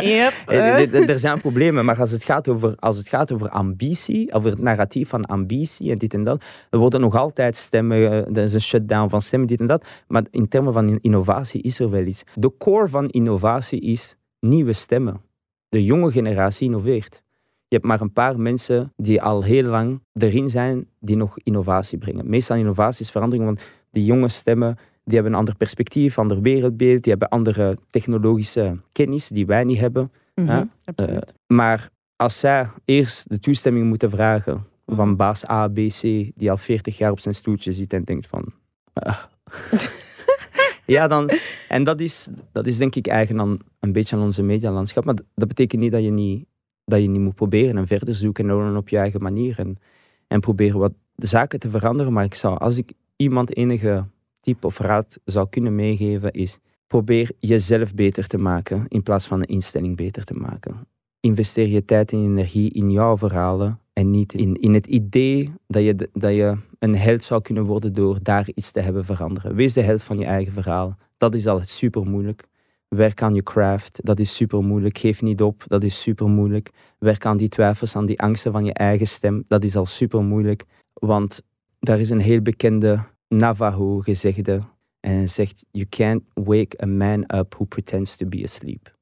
Yep. Eh, Er zijn problemen, maar als het, gaat over, als het gaat over ambitie, over het narratief van ambitie en dit en dat, er worden nog altijd stemmen, eh, er is een shutdown van stemmen, dit en dat. Maar in termen van in- innovatie is er wel iets. De core van innovatie is nieuwe stemmen. De jonge generatie innoveert. Je hebt maar een paar mensen die al heel lang erin zijn, die nog innovatie brengen. Meestal innovatie is verandering, want die jonge stemmen, die hebben een ander perspectief, ander wereldbeeld, die hebben andere technologische kennis die wij niet hebben. Mhm, absoluut. Maar als zij eerst de toestemming moeten vragen van Mhm. baas A, B, C, die al 40 jaar op zijn stoeltje zit en denkt van... ah. ja, dan... En dat is, dat is denk ik eigen aan, een beetje aan onze medialandschap. Maar dat betekent niet dat je niet, dat je niet moet proberen en verder zoeken en op je eigen manier. En, en proberen wat de zaken te veranderen. Maar ik zou, als ik iemand enige tip of raad zou kunnen meegeven, is probeer jezelf beter te maken in plaats van een instelling beter te maken investeer je tijd en energie in jouw verhalen en niet in, in het idee dat je, dat je een held zou kunnen worden door daar iets te hebben veranderen. Wees de held van je eigen verhaal. Dat is al super moeilijk. Werk aan je craft, dat is super moeilijk. Geef niet op, dat is super moeilijk. Werk aan die twijfels, aan die angsten van je eigen stem, dat is al super moeilijk. Want daar is een heel bekende Navajo gezegde en hij zegt: You can't wake a man up who pretends to be asleep.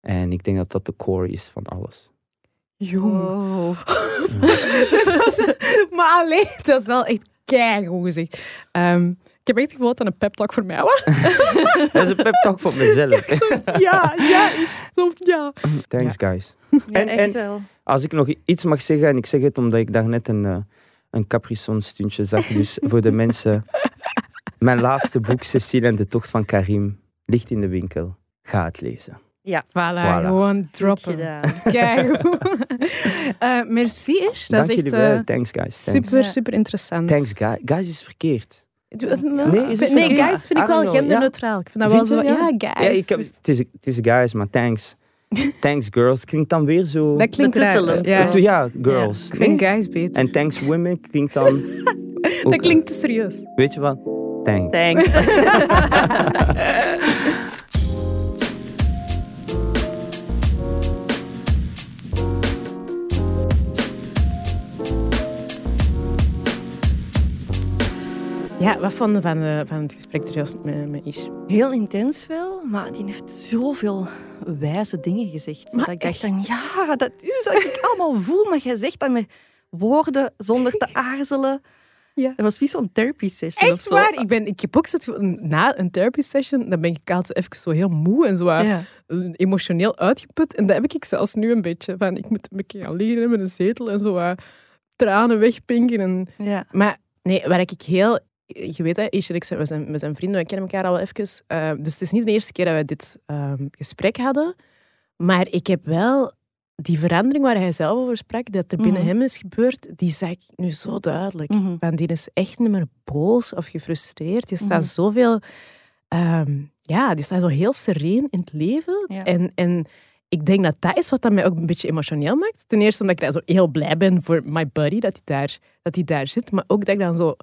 En ik denk dat dat de core is van alles. Jong. Wow. Maar alleen, dat is wel echt keigoed gezegd. Ehm, ik heb echt het gevoel dat dat een pep talk voor mij was. Dat is een pep talk voor mezelf. Zo, ja, ja, zo, ja. Thanks, guys. Ja, En- echt en- wel. Als ik nog iets mag zeggen, en ik zeg het omdat ik daarnet een, eh, een Capri-Sun stuntje zag. Dus voor de mensen, mijn laatste boek, Cecile en de tocht van Karim, ligt in de winkel. Ga het lezen. Voilà, Voilà. gewoon droppen. gedaan. Keigoed. Eh merci, Ish. Dat Dank is echt wel. eh, Thanks, guys. Thanks, super, Ja. super interessant. Thanks guys. Guys is verkeerd. Nou. Nee, is het nee guys vind ik wel genderneutraal. Ik vind dat wel zo... Ja, ja? guys. Ja, ik heb, het, is, het is guys, maar thanks. Thanks, girls. Klinkt dan weer zo... dat klinkt raar. Betuttelend, Ja. Ja, girls. Ik vind guys beter. En thanks, women klinkt dan... Dat klinkt te serieus. Weet je wat? Thanks. Thanks. Ja, wat vond je van, eh, van het gesprek er juist met, met Ish? Heel intens wel, maar die heeft zoveel wijze dingen gezegd. Maar dat ik dacht van, ja, dat is wat ik allemaal voel, maar jij zegt dat met woorden zonder te aarzelen. Ja. Dat was wie zo'n therapy session of zo. waar? Ik, ben, ik heb ook zo na een therapy session, dan ben ik altijd even zo heel moe en zo eh, Ja. emotioneel uitgeput. En dat heb ik zelfs nu een beetje. Van, ik moet een gaan liggen met een zetel en zo eh, tranen wegpinken. En... Ja. Maar nee, waar ik heel... Je weet, hè, en ik zijn, we, zijn, we zijn vrienden, we kennen elkaar al wel even. Eh, dus het is niet de eerste keer dat we dit ehm, gesprek hadden. Maar ik heb wel die verandering waar hij zelf over sprak, dat er binnen Mhm. hem is gebeurd, die zag ik nu zo duidelijk. Mhm. Want die is echt niet meer boos of gefrustreerd. Die staat Mhm. zoveel... ehm, ja, die staat zo heel sereen in het leven. Ja. En, en ik denk dat dat is wat dat mij ook een beetje emotioneel maakt. Ten eerste omdat ik daar zo heel blij ben voor my buddy, dat hij daar, dat hij daar zit. Maar ook dat ik dan zo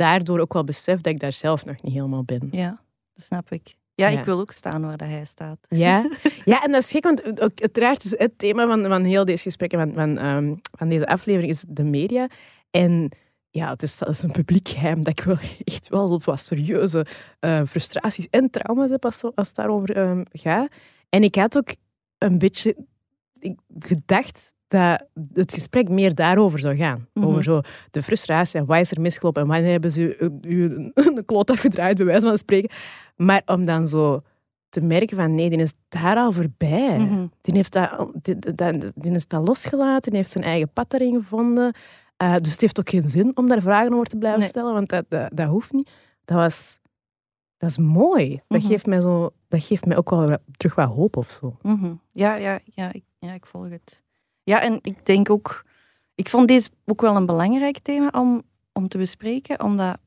daardoor ook wel besef dat ik daar zelf nog niet helemaal ben. ja, dat snap ik. Ja, Ja. ik wil ook staan waar dat hij staat. Ja, ja en dat is gek, want ook, uiteraard is het thema van, van heel deze gesprekken, van, van, ehm, van deze aflevering, is de media. En ja, het is, dat is een publiek geheim dat ik wel echt wel wat serieuze eh, frustraties en trauma's heb als, als het daarover ehm, gaat. En ik had ook een beetje gedacht dat het gesprek meer daarover zou gaan. Mhm. Over zo de frustratie en wat is er misgelopen en wanneer hebben ze u, u een, een kloot afgedraaid, bij wijze van spreken. Maar om dan zo te merken van nee, die is daar al voorbij. Mhm. Die, heeft dat, die, die, die is dat losgelaten, die heeft zijn eigen pad daarin gevonden. Eh, dus het heeft ook geen zin om daar vragen over te blijven Nee. stellen, want dat, dat, dat hoeft niet. Dat was... Dat is mooi. Dat, Mhm. geeft mij zo, dat geeft mij ook wel terug wat hoop of zo. Ja, ja, ja, ik, ja, ik volg het. Ja, en ik denk ook... Ik vond deze ook wel een belangrijk thema om, om te bespreken, omdat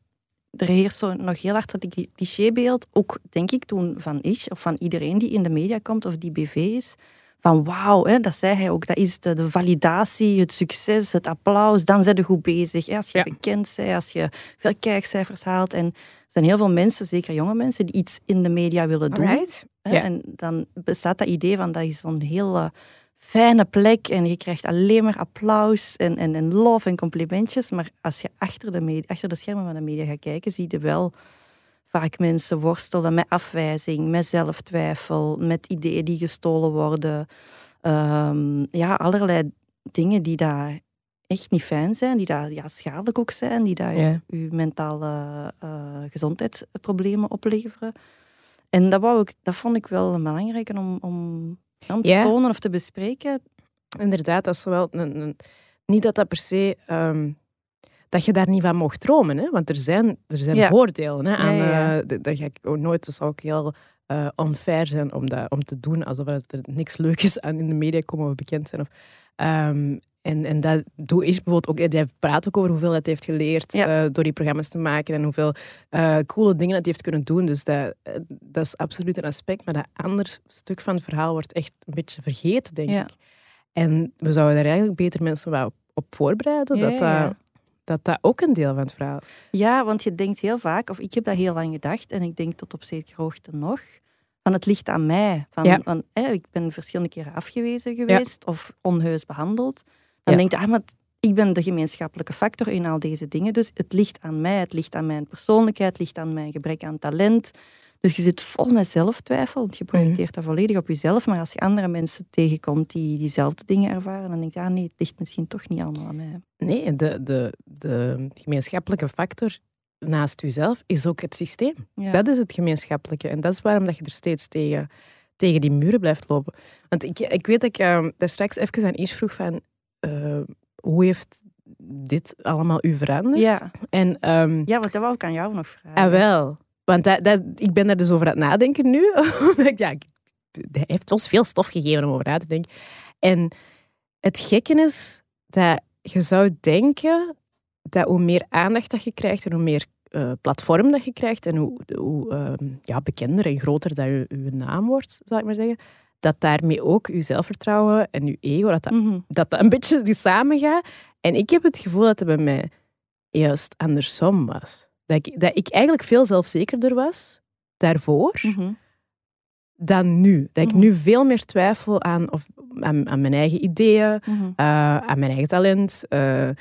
er heerst zo nog heel hard dat cli- clichébeeld, ook denk ik toen van Ish, of van iedereen die in de media komt of die BV is, van wauw, hè, dat zei hij ook, dat is de, de validatie, het succes, het applaus, dan zijn je goed bezig. Hè, als je Ja. bekend bent, als je veel kijkcijfers haalt. En er zijn heel veel mensen, zeker jonge mensen, die iets in de media willen doen. Hè, Ja. En dan bestaat dat idee van dat is zo'n heel fijne plek en je krijgt alleen maar applaus en, en, en love en complimentjes. Maar als je achter de, media, achter de schermen van de media gaat kijken, zie je wel vaak mensen worstelen met afwijzing, met zelftwijfel, met ideeën die gestolen worden. Ehm, ja, allerlei dingen die daar echt niet fijn zijn, die daar ja, schadelijk ook zijn, die daar Ja. je mentale eh, gezondheidsproblemen opleveren. En dat, wou ik, dat vond ik wel belangrijk om, om, om te Ja. tonen of te bespreken. Inderdaad, dat is wel een, een- niet dat dat per se... ehm, dat je daar niet van mocht dromen, hè? want er zijn, er zijn Ja. voordelen hè, aan... Ja, eh, dat- dat ga ik ook nooit, dat zou ook heel eh unfair zijn om, dat, om te doen alsof er niks leuk is aan in de media komen we bekend zijn. Of, ehm, en, en dat doe ik bijvoorbeeld ook. Hij praat ook over hoeveel hij heeft geleerd Ja. eh, door die programma's te maken en hoeveel eh, coole dingen dat hij heeft kunnen doen. Dus dat, eh, dat is absoluut een aspect. Maar dat ander stuk van het verhaal wordt echt een beetje vergeten, denk Ja. ik. En we zouden daar eigenlijk beter mensen wel op, op voorbereiden. Ja, dat, dat, dat dat ook een deel van het verhaal is. Ja, want je denkt heel vaak, of ik heb dat heel lang gedacht, en ik denk tot op zekere hoogte nog, van het ligt aan mij. Van, van, ik ben verschillende keren afgewezen geweest of onheus behandeld. Dan Ja. denk je, ah, maar ik ben de gemeenschappelijke factor in al deze dingen, dus het ligt aan mij, het ligt aan mijn persoonlijkheid, het ligt aan mijn gebrek aan talent. Dus je zit vol met zelftwijfel, want je projecteert dat volledig op jezelf. Maar als je andere mensen tegenkomt die diezelfde dingen ervaren, dan denk je, ah nee, het ligt misschien toch niet allemaal aan mij. Nee, de, de, de gemeenschappelijke factor naast jezelf is ook het systeem. Ja. Dat is het gemeenschappelijke. En dat is waarom dat je er steeds tegen, tegen die muren blijft lopen. Want ik, ik weet dat ik eh, daar straks even aan iets vroeg van... eh, hoe heeft dit allemaal u veranderd? Ja. En, ehm, ja, want dat wou ik aan jou nog vragen. ah, wel. Want dat, dat, ik ben daar dus over aan het nadenken nu. Ja, hij heeft ons veel stof gegeven om over na te denken. En het gekke is dat je zou denken dat hoe meer aandacht dat je krijgt en hoe meer eh, platform dat je krijgt en hoe, hoe ehm, ja, bekender en groter dat je, je naam wordt, zal ik maar zeggen, dat daarmee ook je zelfvertrouwen en je ego, dat dat, Mhm. dat, dat een beetje dus samengaat. En ik heb het gevoel dat het bij mij juist andersom was. Dat ik, dat ik eigenlijk veel zelfzekerder was daarvoor Mhm. dan nu. Dat ik Mhm. nu veel meer twijfel aan, of, aan, aan mijn eigen ideeën, eh, aan mijn eigen talent. eh, eh,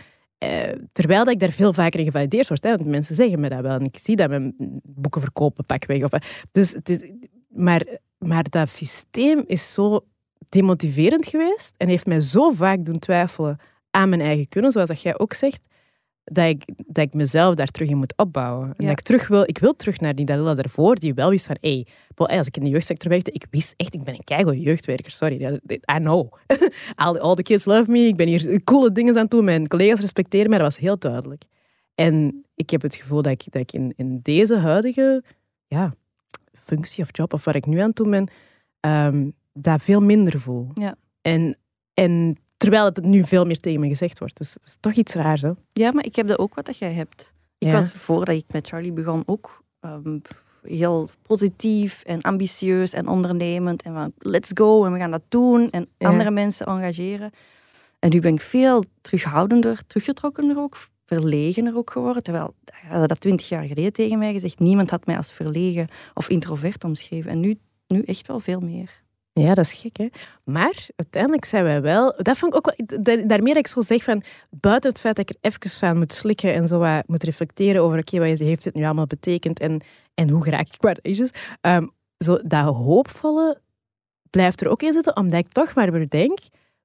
terwijl dat ik daar veel vaker in gevalideerd word. Hè, want mensen zeggen me dat wel. En ik zie dat mijn boeken verkopen, pakweg. Of, dus het is, maar, maar dat systeem is zo demotiverend geweest en heeft mij zo vaak doen twijfelen aan mijn eigen kunnen, zoals dat jij ook zegt, dat ik, dat ik mezelf daar terug in moet opbouwen. En Ja. dat ik terug wil, ik wil terug naar die Dalila daarvoor, die wel wist van, wel, hey, als ik in de jeugdsector werkte, ik wist echt, ik ben een keigoede jeugdwerker, sorry, I know. all, all the kids love me, ik ben hier coole dingen aan het doen, mijn collega's respecteren mij, dat was heel duidelijk. En ik heb het gevoel dat ik, dat ik in, in deze huidige ja, functie of job, of waar ik nu aan doen ben, ehm, dat veel minder voel. Ja. En, en terwijl het nu veel meer tegen me gezegd wordt. Dus het is toch iets raars, hè? Ja, maar ik heb dat ook wat dat jij hebt. Ik Ja. was voordat ik met Charlie begon ook ehm, heel positief en ambitieus en ondernemend. En van let's go en we gaan dat doen en Ja. andere mensen engageren. En nu ben ik veel terughoudender, teruggetrokkener ook, verlegener ook geworden. Terwijl, hij had dat twintig jaar geleden tegen mij gezegd, niemand had mij als verlegen of introvert omschreven. En nu, nu echt wel veel meer. Ja, dat is gek, hè? Maar uiteindelijk zijn wij wel... Dat vond ik ook wel... da- Daarmee dat ik zo zeg van... Buiten het feit dat ik er even van moet slikken en zo wat moet reflecteren over... Oké, wat heeft dit nu allemaal betekend en, en hoe geraak ik qua ages? Ehm, zo, dat hoopvolle blijft er ook in zitten, omdat ik toch maar weer denk...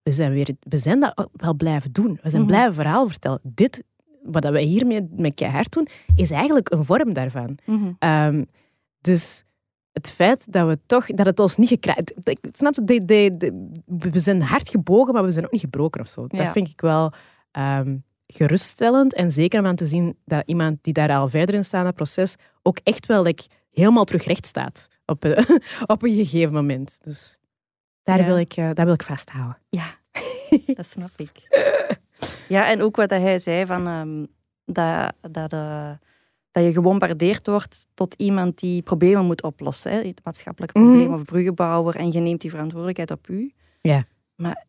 We zijn, weer, we zijn dat wel blijven doen. We zijn Mhm. blijven verhaal vertellen. Dit, wat dat wij hiermee met keihard doen, is eigenlijk een vorm daarvan. Ehm, dus het feit dat we toch, dat het ons niet gekraakt... Ik snap het, de, de, de- we zijn hard gebogen, maar we zijn ook niet gebroken of zo. Dat vind ik wel ehm, geruststellend. En zeker om aan te zien dat iemand die daar al verder in staat het proces, ook echt wel like, helemaal terug recht staat op, een- op een gegeven moment. Dus daar, Ja. wil, ik, eh, daar wil ik vasthouden. Ja, dat snap ik. Ja, en ook wat hij zei van ehm, dat, dat, eh, dat je gebombardeerd wordt tot iemand die problemen moet oplossen. Hè, maatschappelijke Mhm. problemen of bruggenbouwer en je neemt die verantwoordelijkheid op u. Ja. Maar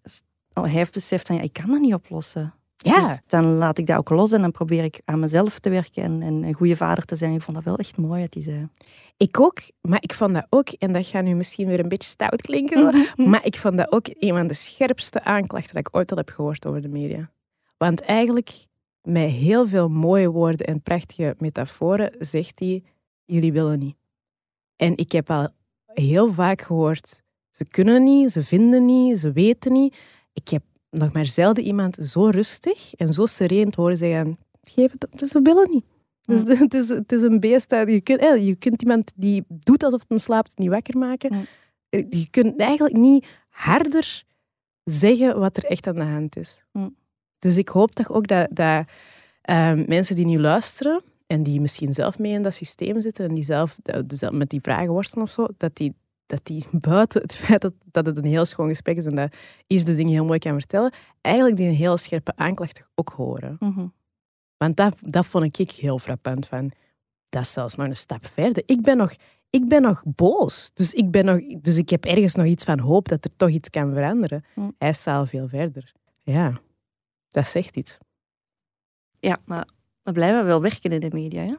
oh, hij heeft beseft van ja, ik kan dat niet oplossen. Ja. Dus dan laat ik dat ook los en dan probeer ik aan mezelf te werken en, en een goede vader te zijn. Ik vond dat wel echt mooi wat hij zei. Ik ook, maar ik vond dat ook, en dat gaat nu misschien weer een beetje stout klinken, maar ik vond dat ook een van de scherpste aanklachten dat ik ooit al heb gehoord over de media. Want eigenlijk, met heel veel mooie woorden en prachtige metaforen, zegt hij, jullie willen niet. En ik heb al heel vaak gehoord, ze kunnen niet, ze vinden niet, ze weten niet. Ik heb nog maar zelden iemand zo rustig en zo sereen te horen zeggen: geef het op, dus we willen niet. Dus Ja. het, is, het is een beest. dat Je kunt, eh, je kunt iemand die doet alsof het hem slaapt niet wakker maken. Ja. Eh, Je kunt eigenlijk niet harder zeggen wat er echt aan de hand is. Dus ik hoop toch ook dat, dat ehm, mensen die nu luisteren en die misschien zelf mee in dat systeem zitten en die zelf eh, dus met die vragen worstelen of zo, dat die, dat die buiten het feit dat, dat het een heel schoon gesprek is en dat Yves de dingen heel mooi kan vertellen, eigenlijk die een heel scherpe aanklacht toch ook horen. Mhm. Want dat, dat vond ik heel frappant. Van, dat is zelfs nog een stap verder. Ik ben nog, ik ben nog boos. Dus ik, ben nog, dus ik heb ergens nog iets van hoop dat er toch iets kan veranderen. Hm. Hij staat al veel verder. Ja, dat zegt iets. Ja, maar we blijven wel werken in de media. Hè?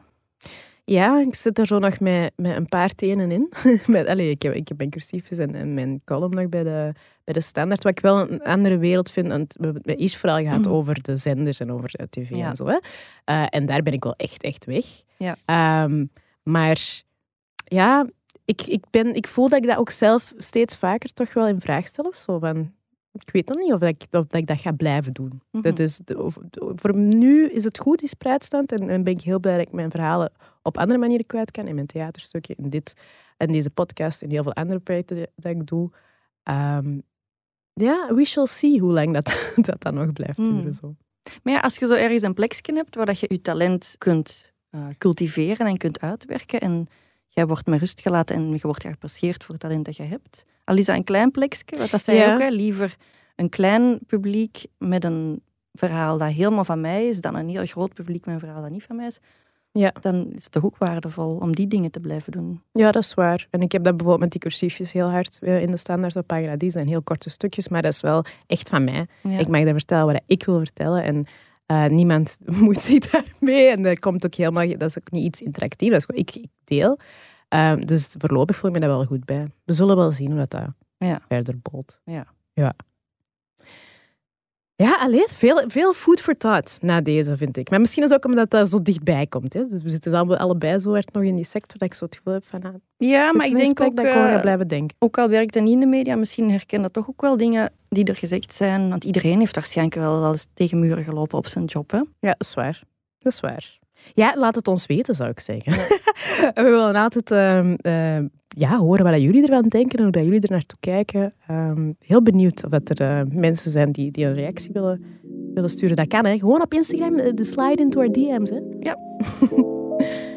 Ja, ik zit er zo nog met, met een paar tenen in. met, allez, ik, heb, ik heb mijn cursiefjes en, en mijn column nog bij de, bij de standaard. Wat ik wel een andere wereld vind. Want we hebben het vooral gehad Mhm. over de zenders en over eh, tv Ja. en zo. Hè. Eh, en daar ben ik wel echt, echt weg. Ja. Ehm, maar ja, ik, ik, ben, ik voel dat ik dat ook zelf steeds vaker toch wel in vraag stel. Of zo. Van, ik weet nog niet of, dat ik, of dat ik dat ga blijven doen. Mhm. Dat is of- de- voor nu is het goed, die spreidstand. En, en ben ik heel blij dat ik mijn verhalen op andere manieren kwijt kan. In mijn theaterstukken, in dit en deze podcast en heel veel andere projecten die- dat ik doe. Ehm, ja, we shall see hoe lang dat, dat dan nog blijft Mm. duren. Zo. Maar ja, als je zo ergens een plekje hebt waar dat je je talent kunt eh, cultiveren en kunt uitwerken en jij wordt met rust gelaten en je wordt geapprecieerd voor het talent dat je hebt. Al is dat een klein plekje, wat dat zei je Ja. ook, hè, liever een klein publiek met een verhaal dat helemaal van mij is, dan een heel groot publiek met een verhaal dat niet van mij is. Ja. Dan is het toch ook waardevol om die dingen te blijven doen. Ja, dat is waar. En ik heb dat bijvoorbeeld met die cursiefjes heel hard eh, in de standaard op pagina. Die zijn heel korte stukjes, maar dat is wel echt van mij. Ja. Ik mag daar vertellen wat ik wil vertellen. En eh, niemand moet zich daarmee. En dat komt ook helemaal... Dat is ook niet iets interactiefs. Dat is gewoon, ik, ik deel. Ehm, dus voorlopig voel ik me daar wel goed bij. We zullen wel zien hoe dat, dat Ja. verder bolt. Ja. Ja. Ja, alleen veel, veel food for thought na deze, vind ik. Maar misschien is het ook omdat dat zo dichtbij komt. Hè. We zitten alle, allebei zo hard nog in die sector dat ik zo het gevoel heb van... Ah, Ja, maar ik denk ook, dat ik eh, blijven denken. ook al werkt het niet in de media, misschien herken dat toch ook wel dingen die er gezegd zijn. Want iedereen heeft waarschijnlijk wel al eens tegen muren gelopen op zijn job. Hè? Ja, dat is waar. Dat is waar. Ja, laat het ons weten, zou ik zeggen. we willen altijd ehm, eh, ja, horen wat jullie ervan denken en hoe dat jullie er naartoe kijken. Ehm, heel benieuwd of dat er eh, mensen zijn die, die een reactie willen, willen sturen. Dat kan, hè. Gewoon op Instagram, eh, de slide into our DM's. Hè. Ja.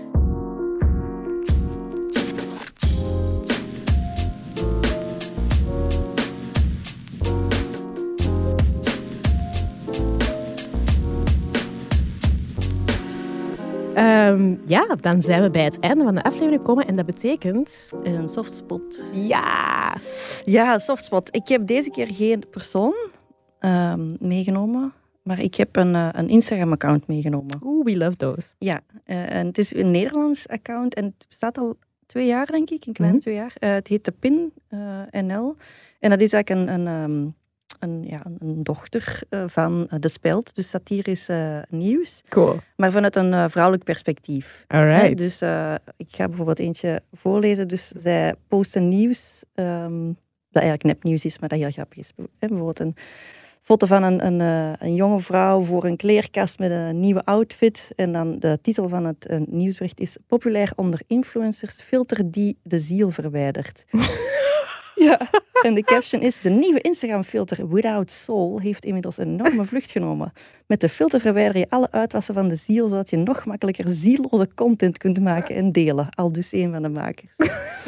Ehm, ja, dan zijn we bij het einde van de aflevering gekomen en dat betekent... Een softspot. Ja! Ja, softspot. Ik heb deze keer geen persoon ehm, meegenomen, maar ik heb een, eh, een Instagram-account meegenomen. Oeh, we love those. Ja, eh, en het is een Nederlands account en het bestaat al twee jaar, denk ik, een kleine Mhm. twee jaar. Eh, het heet de PIN NL. En dat is eigenlijk een, een, ehm, een, ja, een- dochter eh, van eh, De Speld, dus satirisch eh, nieuws, Cool. maar vanuit een vrouwelijk perspectief. All Hè, right. Dus ik ga bijvoorbeeld eentje voorlezen. Dus zij posten nieuws ehm, dat eigenlijk nepnieuws is, maar dat heel grappig is. Hè, Bijvoorbeeld een foto van een, een, een jonge vrouw voor een kleerkast met een nieuwe outfit. En dan de titel van het nieuwsbericht is Populair onder influencers, filter die de ziel verwijdert. ja, en de caption is de nieuwe Instagram-filter Without Soul heeft inmiddels een enorme vlucht genomen. Met de filter verwijder je alle uitwassen van de ziel, zodat je nog makkelijker zieloze content kunt maken en delen. Al dus een van de makers.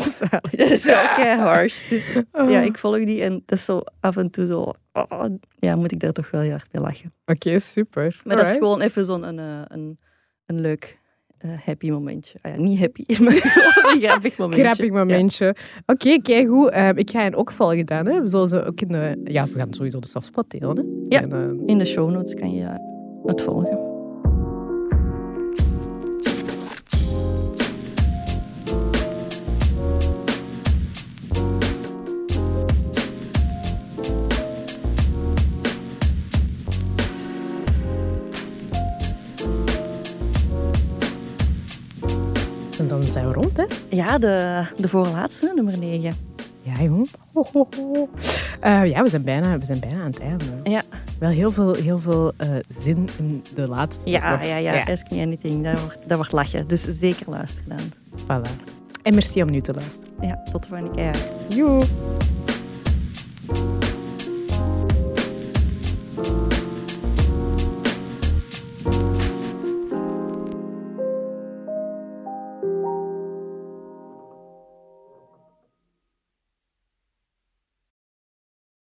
Dat is wel kei harsh. Dus ja, ik volg die en dat is zo af en toe zo... oh, ja, moet ik daar toch wel heel hard mee lachen. Oké, super. Maar dat is gewoon even zo'n een, eh, een, een leuk happy momentje. Ah ja, niet happy, maar een grappig momentje. Grappig momentje. Oké, kijk goed. Ehm, ik ga hen ook volgen dan. Hè. We, zullen ze ook in de, ja, we gaan sowieso de softspot delen. Hè. Ja. En, eh, In de show notes kan je het volgen. Zijn we rond, hè? Ja, de, de voorlaatste, nummer 9. Ja, jong. Ho, ho, ho. Eh, ja, we zijn, bijna, we zijn bijna aan het einde. Ja, Wel heel veel, heel veel eh, zin in de laatste. ja, nog. ja, ja. Ask me anything. Dat wordt, dat wordt lachen. Dus zeker luisteren dan. Voilà. En merci om nu te luisteren. Ja, tot de volgende keer. Joe.